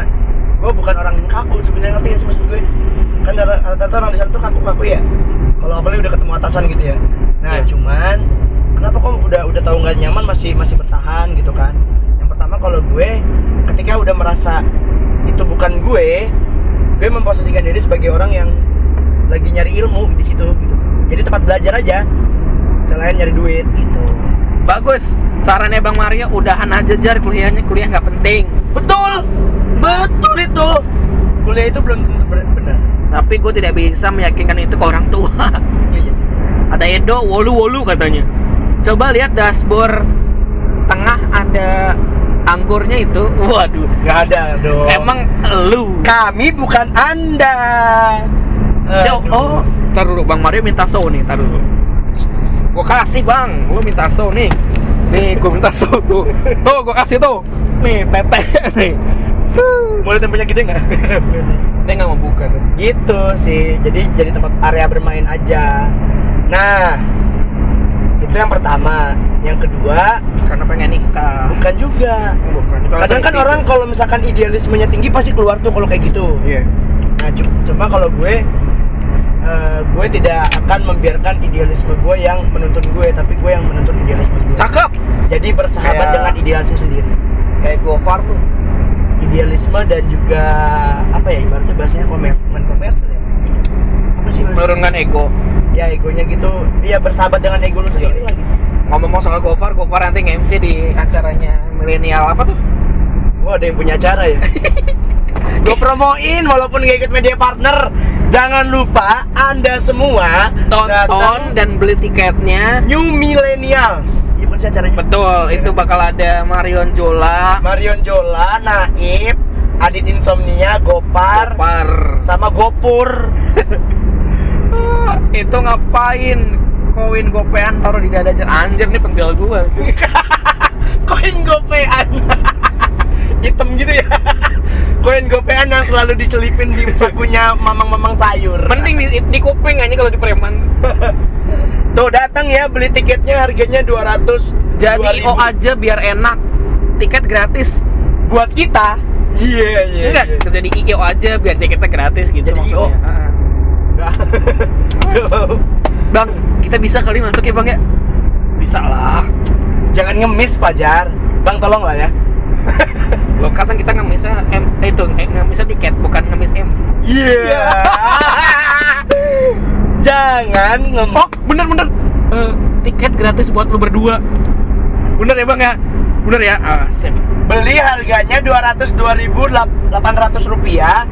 gue bukan orang yang kaku sebenarnya ngerti gak sih maksud gue kan rata- rata-rata orang di sana tuh kaku-kaku ya. Kalau apalagi udah ketemu atasan gitu ya. Nah Iya. cuman kenapa kok udah udah tahu nggak nyaman masih masih bertahan gitu kan? Yang pertama kalau gue ketika udah merasa itu bukan gue gue memposisikan diri sebagai orang yang lagi nyari ilmu di situ gitu. Jadi tempat belajar aja selain nyari duit gitu. Bagus. Sarannya Bang Mario udahan aja jar. Kuliahnya kuliah nggak penting. Betul. Betul itu. Kuliah itu belum tentu benar tapi gue tidak bisa meyakinkan itu ke orang tua iya sih ada Edo wolu wolu katanya coba lihat dashboard tengah ada angkurnya itu waduh Nggak ada dong. emang lu kami bukan anda. So, oh, tar dulu Bang Mario minta so nih, tar dulu. Gua kasih Bang, lu minta so nih. Nih, gua minta so tuh. Tuh, gua kasih tuh. Nih, tete nih. Boleh tempatnya gede nggak? Dia nggak mau buka tuh. gitu sih. Jadi jadi tempat area bermain aja. Nah, itu yang pertama. Yang kedua, Karena pengen nikah. bukan juga. Bukan. Kadang kan orang kalau misalkan idealismenya tinggi pasti keluar tuh kalau kayak gitu. Iya. Nah, cu- cuma kalau gue eh, gue tidak akan membiarkan idealisme gue yang menuntun gue, tapi gue yang menuntun idealisme gue. Cakep. Jadi bersahabat Kayak- dengan idealisme sendiri. Kayak Gofar tuh. Idealisme dan juga apa ya ibaratnya bahasanya komer, bukan ya. Apa sih? Menurunkan ego. Ya egonya gitu, ya bersahabat dengan ego lu sendiri lah gitu. Ngomong-ngomong soal Gofar, Gofar nanti nge-MC di acaranya milenial apa tuh? Wah ada yang punya acara ya. gue promoin walaupun gak ikut media partner. Jangan lupa anda semua Tonton datang dan beli tiketnya. New Millennials. Gimana sih acaranya? Betul, itu bakal ada Marion Jola, Marion Jola, Naib, Adit Insomnia, Gopar, Gopar. sama Gopur. itu ngapain koin gopean taruh di dada aja anjir nih penjual gua Koin gopean. Hitam gitu ya. Koin gopean yang selalu diselipin di sakunya mamang-mamang sayur. mending di, di kuping aja kalau di preman Tuh datang ya beli tiketnya harganya 200 jadi 2000. IO aja biar enak tiket gratis buat kita. Iya iya. enggak iya. jadi IO aja biar tiketnya gratis gitu Jadi IO? maksudnya Heeh. bang kita bisa kali masuk ya bang ya bisa lah Jangan ngemis Fajar. Bang tolong lah ya. lo kan kita ngemisnya M, eh, itu eh, ngemisnya tiket bukan ngemis MC Iya. Jangan ngemis. oh bener bener Eh, tiket gratis buat lu berdua bener ya bang ya bener ya ah, sip. Beli harganya 202.800 rupiah.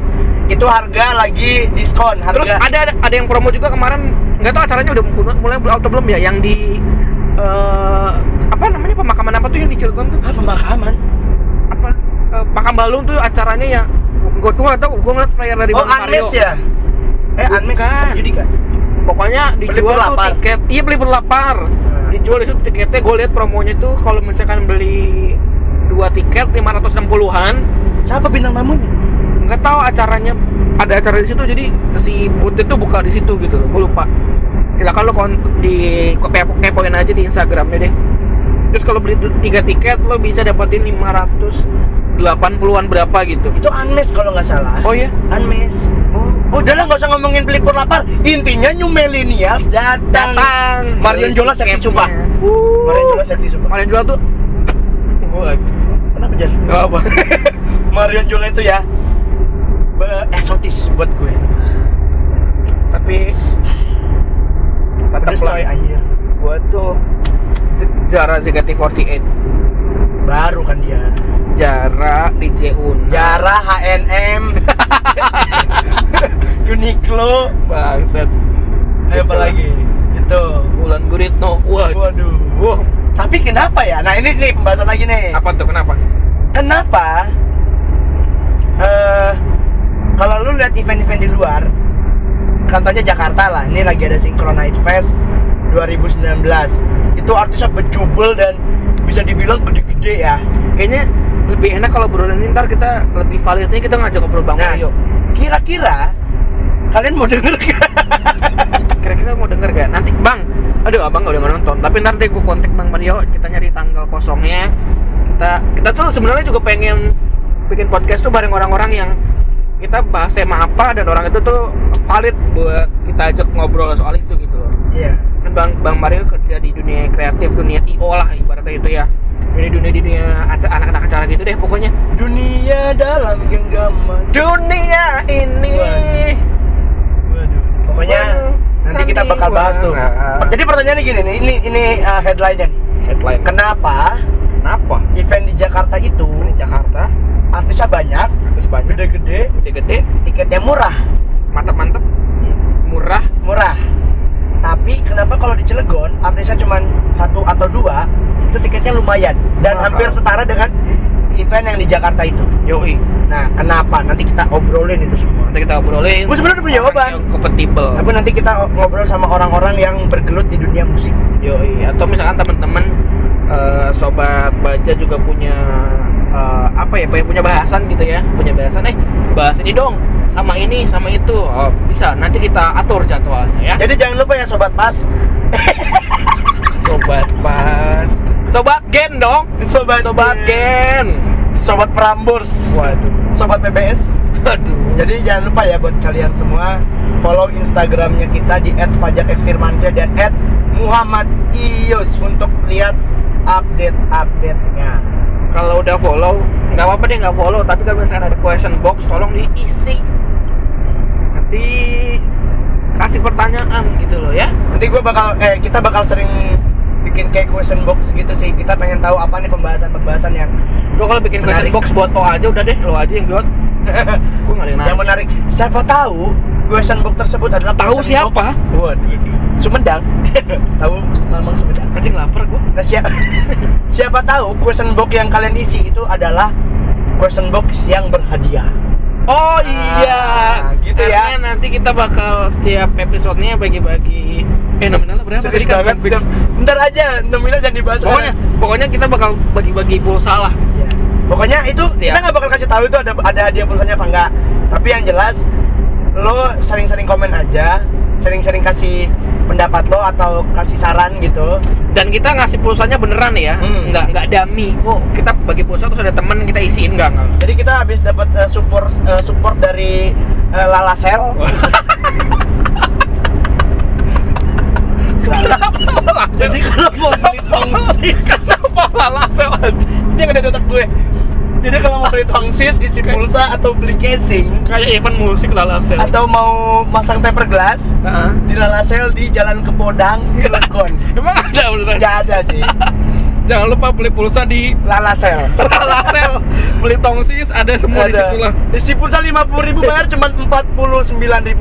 Itu harga lagi diskon. Harga Terus ada ada, ada yang promo juga kemarin nggak tahu acaranya udah mulai atau belum ya yang di eh, apa namanya pemakaman apa tuh yang di Cilegon tuh apa pemakaman? apa Eh, Pakam Balung tuh acaranya ya gue tuh nggak tahu gue ngeliat flyer dari Oh, Bang Mario ya? Eh, Anmes. Jadi pokoknya Beli dijual tuh berlapar. tiket. Iya beli berlapar dijual itu tiketnya gue lihat promonya tuh kalau misalkan beli dua tiket 560-an Siapa bintang tamunya? nggak tahu acaranya. Ada acara di situ jadi si booth itu buka di situ gitu gue lupa. Silakan lo kon di kepo- kepoin aja di Instagramnya deh. Terus kalau beli tiga tiket lo bisa dapetin 580-an berapa gitu Itu Anmes kalau nggak salah. oh iya Anmes. Oh, udah lah nggak usah ngomongin pelipur lapar. Intinya new millennial datang. datang Marion Jola seksi sumpah. Marion Jola seksi sumpah. Marion Jola tuh Kenapa Jan? nggak apa Marion Jola itu ya eksotis buat gue. tapi tetap coy anjir. gue tuh Jara ZKT48 Baru kan dia. Jara DJ Una. Jara H&M Uniqlo. Bangsat. Eh, apa lagi? Itu. Bulan Guritno. Wah waduh. Wah tapi kenapa ya? Nah ini nih pembahasan lagi nih. Apa tuh kenapa? kenapa eh kalau lu lihat event-event di luar contohnya Jakarta lah ini lagi ada Synchronize Fest 2019 itu artisnya berjubel dan bisa dibilang gede-gede ya. Kayaknya lebih enak kalau berulang ntar kita lebih validnya kita ngajak ngobrol Bang Nah. Mario kira-kira kalian mau denger gak? Kira-kira mau denger gak? Nanti Bang. Aduh abang gak udah nonton. Tapi ntar deh gue kontak Bang Mario. Kita nyari tanggal kosongnya. Kita kita tuh sebenarnya juga pengen Bikin podcast tuh bareng orang-orang yang Kita bahas tema apa Dan orang itu tuh valid buat kita ajak ngobrol soal itu gitu loh. Iya. Kan bang bang Mario kerja di dunia kreatif dunia io lah ibaratnya itu ya ini dunia dunia anak-anak acara gitu deh pokoknya. Dunia dalam genggaman. Dunia ini. Waduh. Pokoknya nanti kita bakal bahas tuh. Sandiwara. Jadi pertanyaannya gini nih, ini ini uh, headline-nya headline. Kenapa kenapa? event di Jakarta itu di Jakarta? artisnya banyak, terus banyak. gede-gede, gede-gede. tiketnya murah, mantep-mantep murah. Murah. Tapi kenapa kalau di Cilegon artisnya cuma satu atau dua, itu tiketnya lumayan dan Mahal. hampir setara dengan event yang di Jakarta itu. Yoi. Nah, kenapa? Nanti kita obrolin itu semua. Nanti kita obrolin. Gua sebenarnya punya jawaban. Yang kompatibel. Tapi nanti kita ngobrol sama orang-orang yang bergelut di dunia musik. Yoi. Atau misalkan teman-teman eh, sobat baja juga punya eh, apa ya? Punya bahasan gitu ya. Punya bahasan eh bahas ini dong sama ini sama itu. Oh, bisa. Nanti kita atur jadwalnya ya. Jadi jangan lupa ya sobat pas, Sobat pas. Sobat Gen dong. sobat Sobat Gen. sobat Prambors, Waduh. sobat PBS. Aduh. Jadi jangan lupa ya buat kalian semua follow Instagramnya kita di @fajarxfirmansyah dan @muhammadius untuk lihat update-update-nya. kalau udah follow nggak apa-apa deh nggak follow tapi kalau misalnya ada question box tolong diisi nanti kasih pertanyaan gitu loh ya Nanti gue bakal eh kita bakal sering bikin kayak question box gitu sih. Kita pengen tahu apa nih pembahasan-pembahasan yang gue kalau bikin question Menarik. box buat O aja udah deh lo aja yang buat gue nggak yang menarik. Siapa tahu question box tersebut adalah tahu question siapa Waduh. Sumedang. tahu Mamang Sumedang. anjing lapar gue Nah, siapa, siapa tahu question box yang kalian isi itu adalah question box yang berhadiah. Oh Ah, iya gitu karena ya. nanti kita bakal setiap episodenya bagi-bagi eh nominalnya berapa Serius tadi kan banget. Ntar aja, nominal jangan dibahas. pokoknya pokoknya kita bakal bagi-bagi pulsa lah Ya. Pokoknya itu Setiap. kita nggak bakal kasih tahu itu ada ada hadiah pulsanya apa enggak. Tapi yang jelas lo sering-sering komen aja, sering-sering kasih pendapat lo atau kasih saran gitu. dan kita ngasih pulsanya beneran ya Hmm. nggak nggak dummy oh kita bagi pulsa terus ada temen kita isiin nggak nggak Jadi kita habis dapat eh, support eh, support dari eh, Lala Sel. Jadi kalau mau beli tongsis, malah sel aja ini yang ada di otak gue. Jadi kalau mau beli tongsis, isi pulsa atau beli casing. Kayak event musik lah lah sel. Atau mau masang temper glass Heeh. di Lala Sel di Jalan Kepodang, Cilegon. emang ada beneran? Nggak ada sih. jangan lupa beli pulsa di Lala Sel. lah sel. Beli tongsis ada semua di situ lah Isi pulsa 50.000 ribu bayar cuma 49.500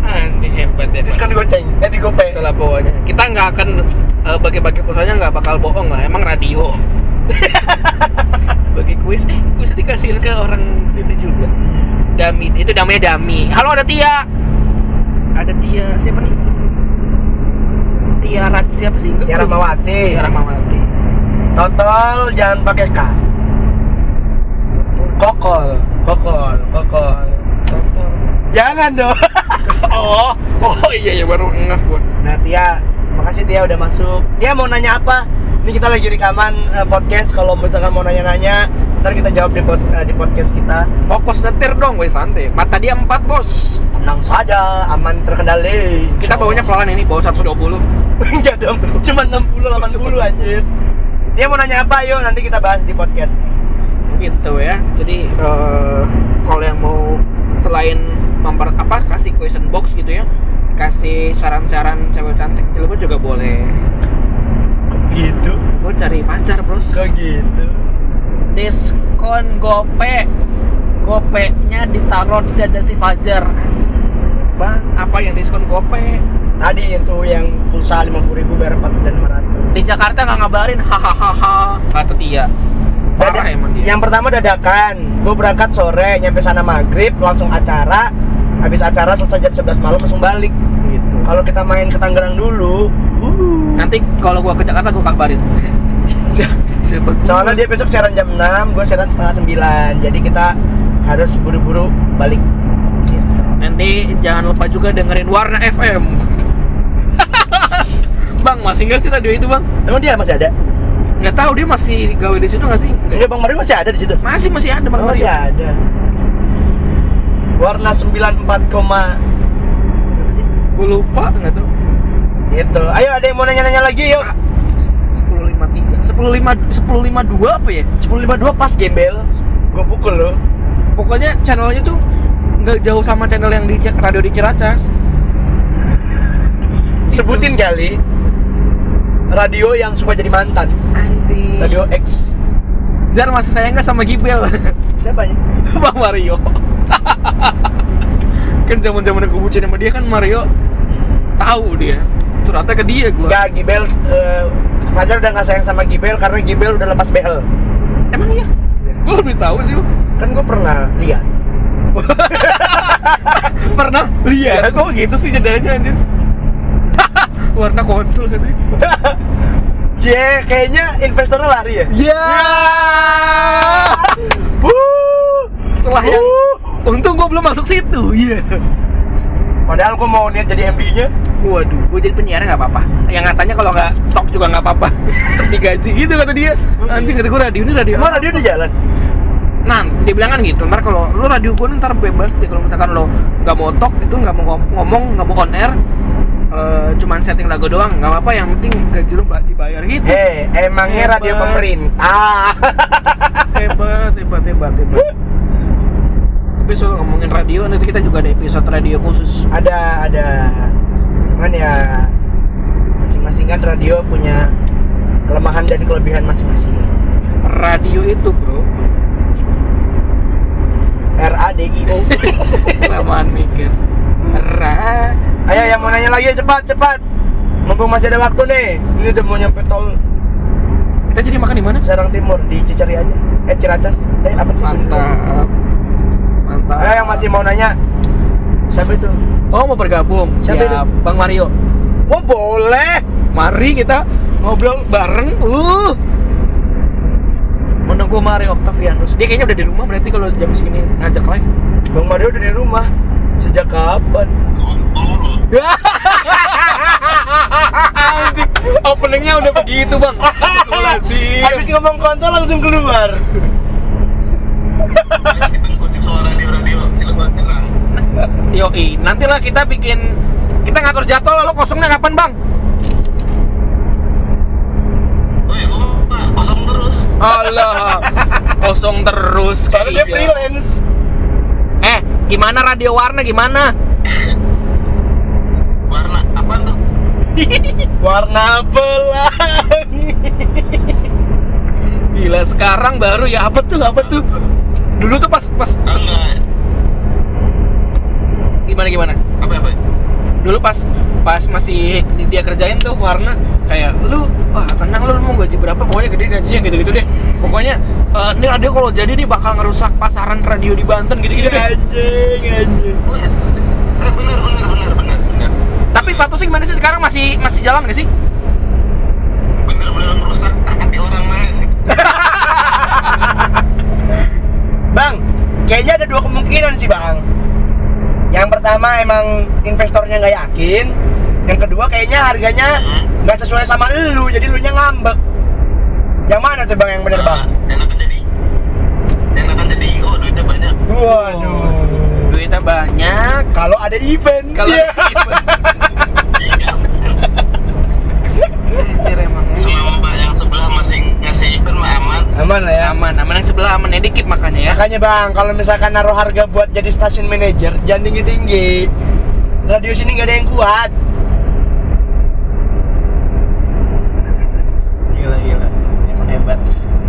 anjing hebat ya Diskon goceng, eh di gopay itulah pokoknya kita nggak akan eh, bagi-bagi pulsanya nggak bakal bohong lah emang radio bagi kuis eh kuis dikasih ke orang situ juga. Dami itu namanya dami. Halo ada Tia. Ada Tia siapa nih? Tia Rat siapa sih? Tiara Mawati Tia Rahmawati. Total jangan pakai K. Kokol Kokol Kokol. Tonton. Jangan dong. Oh oh iya ya baru ngeh gua. Nah Tia Makasih Tia udah masuk. Tia mau nanya apa? Ini kita lagi rekaman eh, podcast. Kalau misalkan mau nanya-nanya Ntar kita jawab di, pod- eh, di podcast kita. Fokus nyetir dong woi santai. Mata dia empat bos. Tenang saja Aman terkendali. Kita bawanya pelan ini bawa 120 Enggak dong Cuma 60 80 anjir Dia mau nanya apa? Yuk nanti kita bahas di podcast. Gitu ya. Jadi eh, kalau yang mau selain memper apa kasih question box gitu ya kasih saran-saran cewek cantik Cilegon juga boleh Gitu. Gue cari pacar bros. Kok gitu? Diskon gope. Gope nya ditaruh di dada si Fajar. Bang apa yang diskon gope? Tadi itu yang pulsa 50 ribu bayar 4 dan 500 di Jakarta nggak ngabarin. Hahaha. Kata dia. Parah Dada- emang dia. Yang pertama dadakan. Gue berangkat sore, nyampe sana maghrib, langsung acara. Habis acara selesai jam 11 malam langsung balik. Gitu. Kalau kita main ke Tangerang dulu uh, nanti kalau gua ke Jakarta gua kabarin siapa Soalnya dia besok siaran jam 6, gue siaran setengah 9 Jadi kita harus buru-buru balik. Nanti jangan lupa juga dengerin Warna FM. bang, masih nggak sih radio itu bang? Emang dia masih ada? Nggak tahu dia masih gawe di situ nggak sih? Enggak, Bang Mario masih ada di situ Masih masih ada bang Oh, masih ada Warna 94, koma? Gue lupa nggak tahu. Gitu. Ayo ada yang mau nanya-nanya lagi yuk. Sepuluh lima tiga, sepuluh lima, sepuluh lima dua apa ya? 1052 pas gembel. Gue pukul lo. Pokoknya channelnya tuh nggak jauh sama channel yang di radio di Ciracas. Sebutin kali radio yang suka jadi mantan. Anjing. Radio X. Jar masih sayang nggak sama Gibel? Siapanya? bang Mario. kan zaman zaman aku bucin sama dia kan Mario tahu dia curhatnya ke dia gua Enggak, Gibel eh, Fajar udah nggak sayang sama Gibel karena Gibel udah lepas behel. emang iya Gue lebih tahu sih. Kan gue pernah lihat. Pernah lihat. Kok gitu sih jedanya anjir? Warna kontol katanya. C, kayaknya investornya lari ya. Ya. Setelah yang untung gue belum masuk situ. Iya. Padahal gue mau niat jadi MD-nya. Waduh, gue jadi penyiar nggak apa-apa. Yang katanya kalau nggak talk juga nggak apa-apa. Digaji gitu kata dia. Anjing kata gue radio ini radio. Emang radio udah jalan? Nah, dia bilang kan gitu. Ntar kalau lu radio gue ntar bebas deh kalau misalkan lo nggak mau talk itu nggak mau ngom- ngomong nggak mau on air. eh, cuman setting lagu doang nggak apa-apa yang penting gaji lu ba- dibayar gitu Eh, emangnya Hebat. radio pemerintah. hebat hebat hebat hebat tapi soal ngomongin radio nanti kita juga ada episode radio khusus ada ada cuman ya masing-masing kan radio punya kelemahan dan kelebihan masing-masing. radio itu bro R A D I O. kelamaan mikir Ra Ayo yang mau nanya lagi cepat cepat. Mumpung masih ada waktu nih. Ini udah mau nyampe tol kita jadi makan di mana Serang Timur di Cicari aja. Eh Ciracas. Eh apa sih? mantap mantap Ayo yang masih mau nanya. Siapa itu? oh mau bergabung Siapa Siap. itu? bang Mario Oh boleh. mari kita ngobrol bareng uh menunggu Mario Octavianus dia kayaknya udah di rumah berarti kalau jam segini ngajak live Bang Mario udah di rumah. Sejak kapan? Anjing, openingnya udah begitu bang. Habis ngomong kontol langsung keluar. Yoi, nantilah kita bikin kita ngatur jadwal lo kosongnya kapan bang? Allah, kosong terus. Soalnya dia Iya. freelance. Eh, gimana radio warna gimana? Warna pelangi. Gila sekarang baru ya apa tuh apa tuh? Dulu tuh pas pas gimana gimana? Dulu pas pas masih dia kerjain tuh warna kayak lu wah tenang lu, lu mau gaji berapa pokoknya gede gajinya gitu-gitu deh. Pokoknya eh, ini radio kalau jadi nih bakal ngerusak pasaran radio di Banten gitu-gitu deh. Anjing, anjing. Tapi statusnya gimana sih sekarang masih masih jalan gak sih? Bang, kayaknya ada dua kemungkinan sih bang. Yang pertama emang investornya nggak yakin. Yang kedua kayaknya harganya nggak sesuai sama lu, jadi lu nya ngambek. Yang mana tuh bang yang bener bang? Waduh. Duitnya banyak. Kalau ada event, Kalau Iya. Anjir aman lah ya. aman, aman yang sebelah aman ya dikit makanya ya. Makanya bang, kalau misalkan naruh harga buat jadi stasiun manajer, jangan tinggi tinggi. Radio sini nggak ada yang kuat. Gila gila. Emang hebat.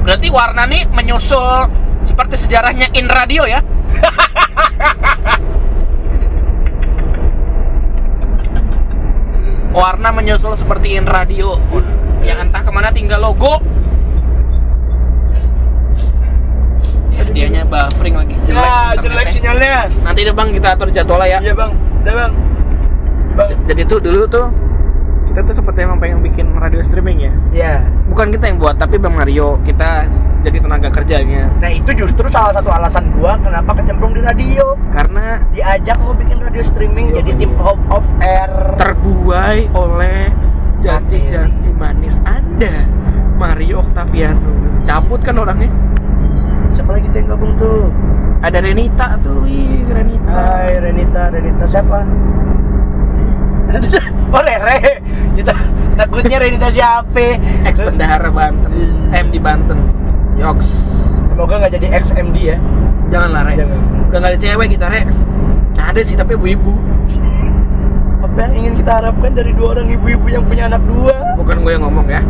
Berarti warna nih menyusul seperti sejarahnya In Radio ya? warna menyusul seperti In Radio yang entah ke mana tinggal logo ya, dianya buffering lagi Ya, jelek sinyalnya. nanti deh bang kita atur jadwal ya Iya bang, udah bang. Bang. jadi tuh dulu tuh kita tuh seperti emang pengen bikin radio streaming ya Ya. bukan kita yang buat tapi bang Mario kita jadi tenaga kerjanya Nah itu justru salah satu alasan gua kenapa kecemplung di radio. karena Diajak mau bikin radio streaming Yo, jadi yo. tim of, of air. terbuai oleh janji-janji manis anda Mario Octavianus cabut kan orangnya Siapa lagi yang gabung tuh? ada Renita tuh wih Renita Hai Renita, Renita siapa? oh Rere. Kita takutnya Renita siapa? ex bendahara Banten M di Banten Yoks Semoga nggak jadi ex MD ya. jangan lah Re Jangan. udah gak ada cewek kita Re ada sih tapi ibu-ibu Apa yang ingin kita harapkan dari dua orang ibu-ibu yang punya anak dua? bukan gue yang ngomong ya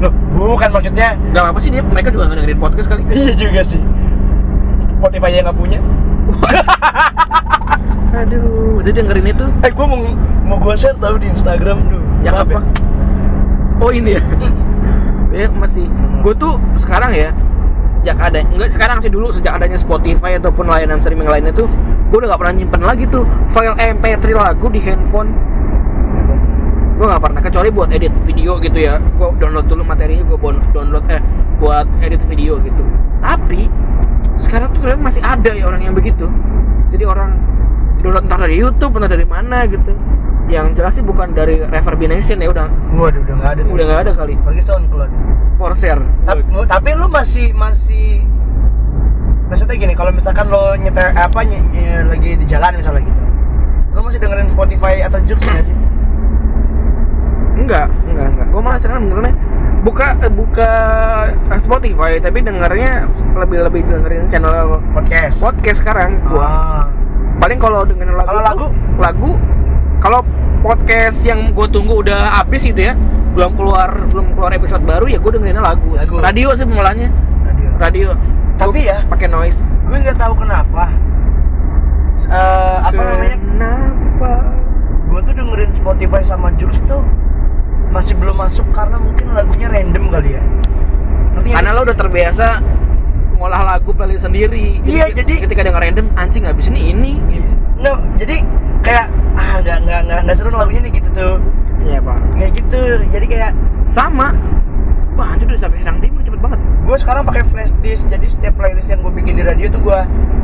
Loh, bukan maksudnya. Gak apa-apa sih dia, mereka juga nggak dengerin podcast kali Iya juga sih. Spotify yang nggak punya. Aduh, udah dengerin itu Eh, gua mau mau gua share tahu di Instagram tuh. Yang Maaf apa? Oh ini ya? ya masih Gue tuh sekarang ya sejak ada enggak sekarang sih dulu sejak adanya Spotify ataupun layanan streaming lainnya tuh gue udah nggak pernah nyimpen lagi tuh file MP3 lagu di handphone gue nggak pernah kecuali buat edit video gitu ya gue download dulu materinya gue download eh buat edit video gitu tapi sekarang tuh ternyata masih ada ya orang yang begitu jadi orang download entah dari YouTube entah dari mana gitu yang jelas sih bukan dari Reverb Nation ya udah Waduh, udah nggak ada tuh. udah nggak ada kali Pergi SoundCloud. for share Tapi, tapi lu masih masih maksudnya gini, kalau misalkan lo nyetel apa ny- ny- lagi di jalan misalnya gitu. Lo masih dengerin Spotify atau Joox nggak sih? Enggak, enggak, enggak. Gue malah sekarang dengernya buka eh, buka eh, Spotify tapi dengernya lebih lebih dengerin channel Podcast. podcast sekarang. Gua Ah. paling kalau dengerin lagu Kalau tuh- lagu? lagu kalau podcast yang gue tunggu udah habis gitu ya belum keluar belum keluar episode baru ya gue dengerinnya lagu. Lagu. radio sih mulanya Radio. radio Tapi Gua ya, pakai noise gue nggak tahu kenapa. Eh, apa namanya? kenapa Gue tuh dengerin Spotify sama Joox itu masih belum masuk karena mungkin lagunya random kali ya. Nggak karena lo udah terbiasa ngolah lagu playlist sendiri. Iya, jadi- ketika denger random anjing habis ini ini. No, jadi kayak ah nggak nggak nggak nggak seru lagunya nih gitu tuh. iya pak. Kayak gitu. Jadi kayak sama. Wah anjir udah sampai sedang timur cepet banget. Gue sekarang pakai flash disk jadi setiap playlist yang gue bikin di radio tuh gue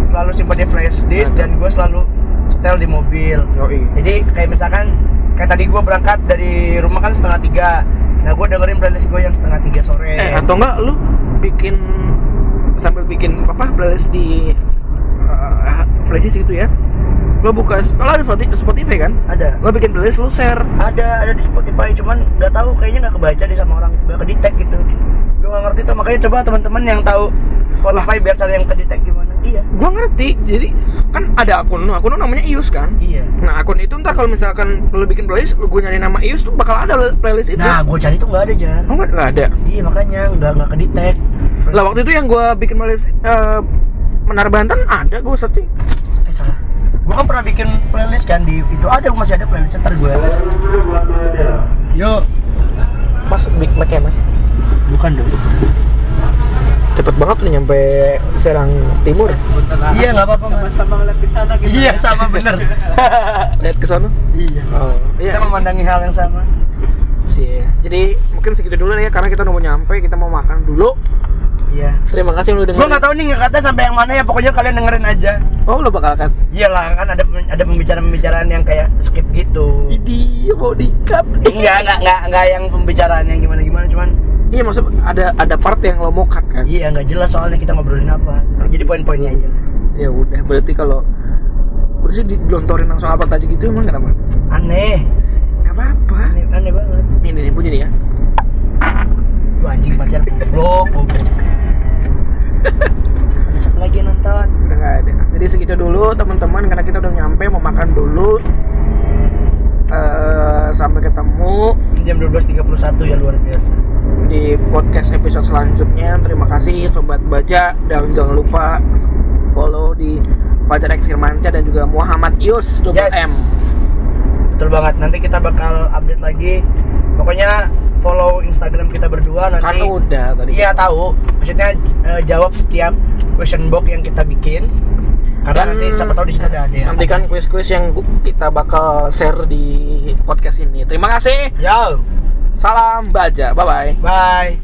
selalu simpan di flash disk dan gue selalu setel di mobil. Yoi. Jadi kayak misalkan kayak tadi gue berangkat dari rumah kan setengah tiga. Nah gue dengerin playlist gue yang setengah tiga sore. Eh atau enggak lu bikin sambil bikin apa playlist di uh, gitu ya lo buka kalau ada Spotify, Spotify kan? Ada. Lo bikin playlist lu share. Ada ada di Spotify cuman nggak tahu kayaknya nggak kebaca deh sama orang. Nggak kedetek gitu. Gue nggak ngerti tuh makanya coba teman-teman yang tahu Spotify biar cari yang kedetek gimana. Iya. Gua ngerti jadi kan ada akun lu. Akun lu namanya Ius kan? Iya. Nah akun itu ntar kalau misalkan lu bikin playlist lu gue nyari nama Ius tuh bakal ada playlist itu. Nah gue cari tuh nggak ada jar. Oh nggak ada? Iya makanya nggak nggak kedetek lah waktu itu yang gua bikin playlist uh, Menara Banten ada gua searching. eh gue kan pernah bikin playlist kan di itu? Ada masih ada playlist ntar gue yuk mas Big Mac ya mas? Bukan dong. Cepet banget nih nyampe Serang Timur. Iya nggak apa-apa mas. Sama ngeliat ke sana gitu. iya sama bener. Lihat ke sana? Iya. Oh kita memandangi hal yang sama. Sih. Jadi mungkin segitu dulu ya karena kita nunggu nyampe kita mau makan dulu iya. Terima kasih lu dengerin. Nggak tahu nih ngekatnya sampai yang mana ya pokoknya kalian dengerin aja. Oh lu bakal kan iyalah kan ada ada pembicaraan-pembicaraan yang kayak skip gitu. Ini mau dikat enggak enggak enggak enggak yang pembicaraan yang gimana gimana cuman iya maksud ada ada part yang lo mau cut kan? Iya nggak jelas soalnya kita ngobrolin apa. Jadi poin-poinnya aja. Ya udah berarti kalau udah sih digelontorin langsung apa aja gitu emang kenapa? Aneh. Nggak apa-apa. Aneh, aneh banget. Ini nih bunyi nih ya. Lu anjing pacar goblok goblok Siapa lagi nonton. Udah nggak ada. Jadi segitu dulu teman-teman karena kita udah nyampe mau makan dulu. Eh, sampai ketemu jam 12.31 ya luar biasa. di podcast episode selanjutnya. Terima kasih sobat baja. Dan jangan lupa follow di Fajar Ek Firmansyah dan juga Muhammad Yus Yes. M. Betul banget. Nanti kita bakal update lagi. Pokoknya follow Instagram kita berdua nanti. Kan udah tadi. Iya tahu. Maksudnya eh, jawab setiap question box yang kita bikin. Karena Dan nanti siapa tahu di situ ada ada yang nantikan kuis-kuis yang kita bakal share di podcast ini. Terima kasih. Yo. Salam baja. Bye bye bye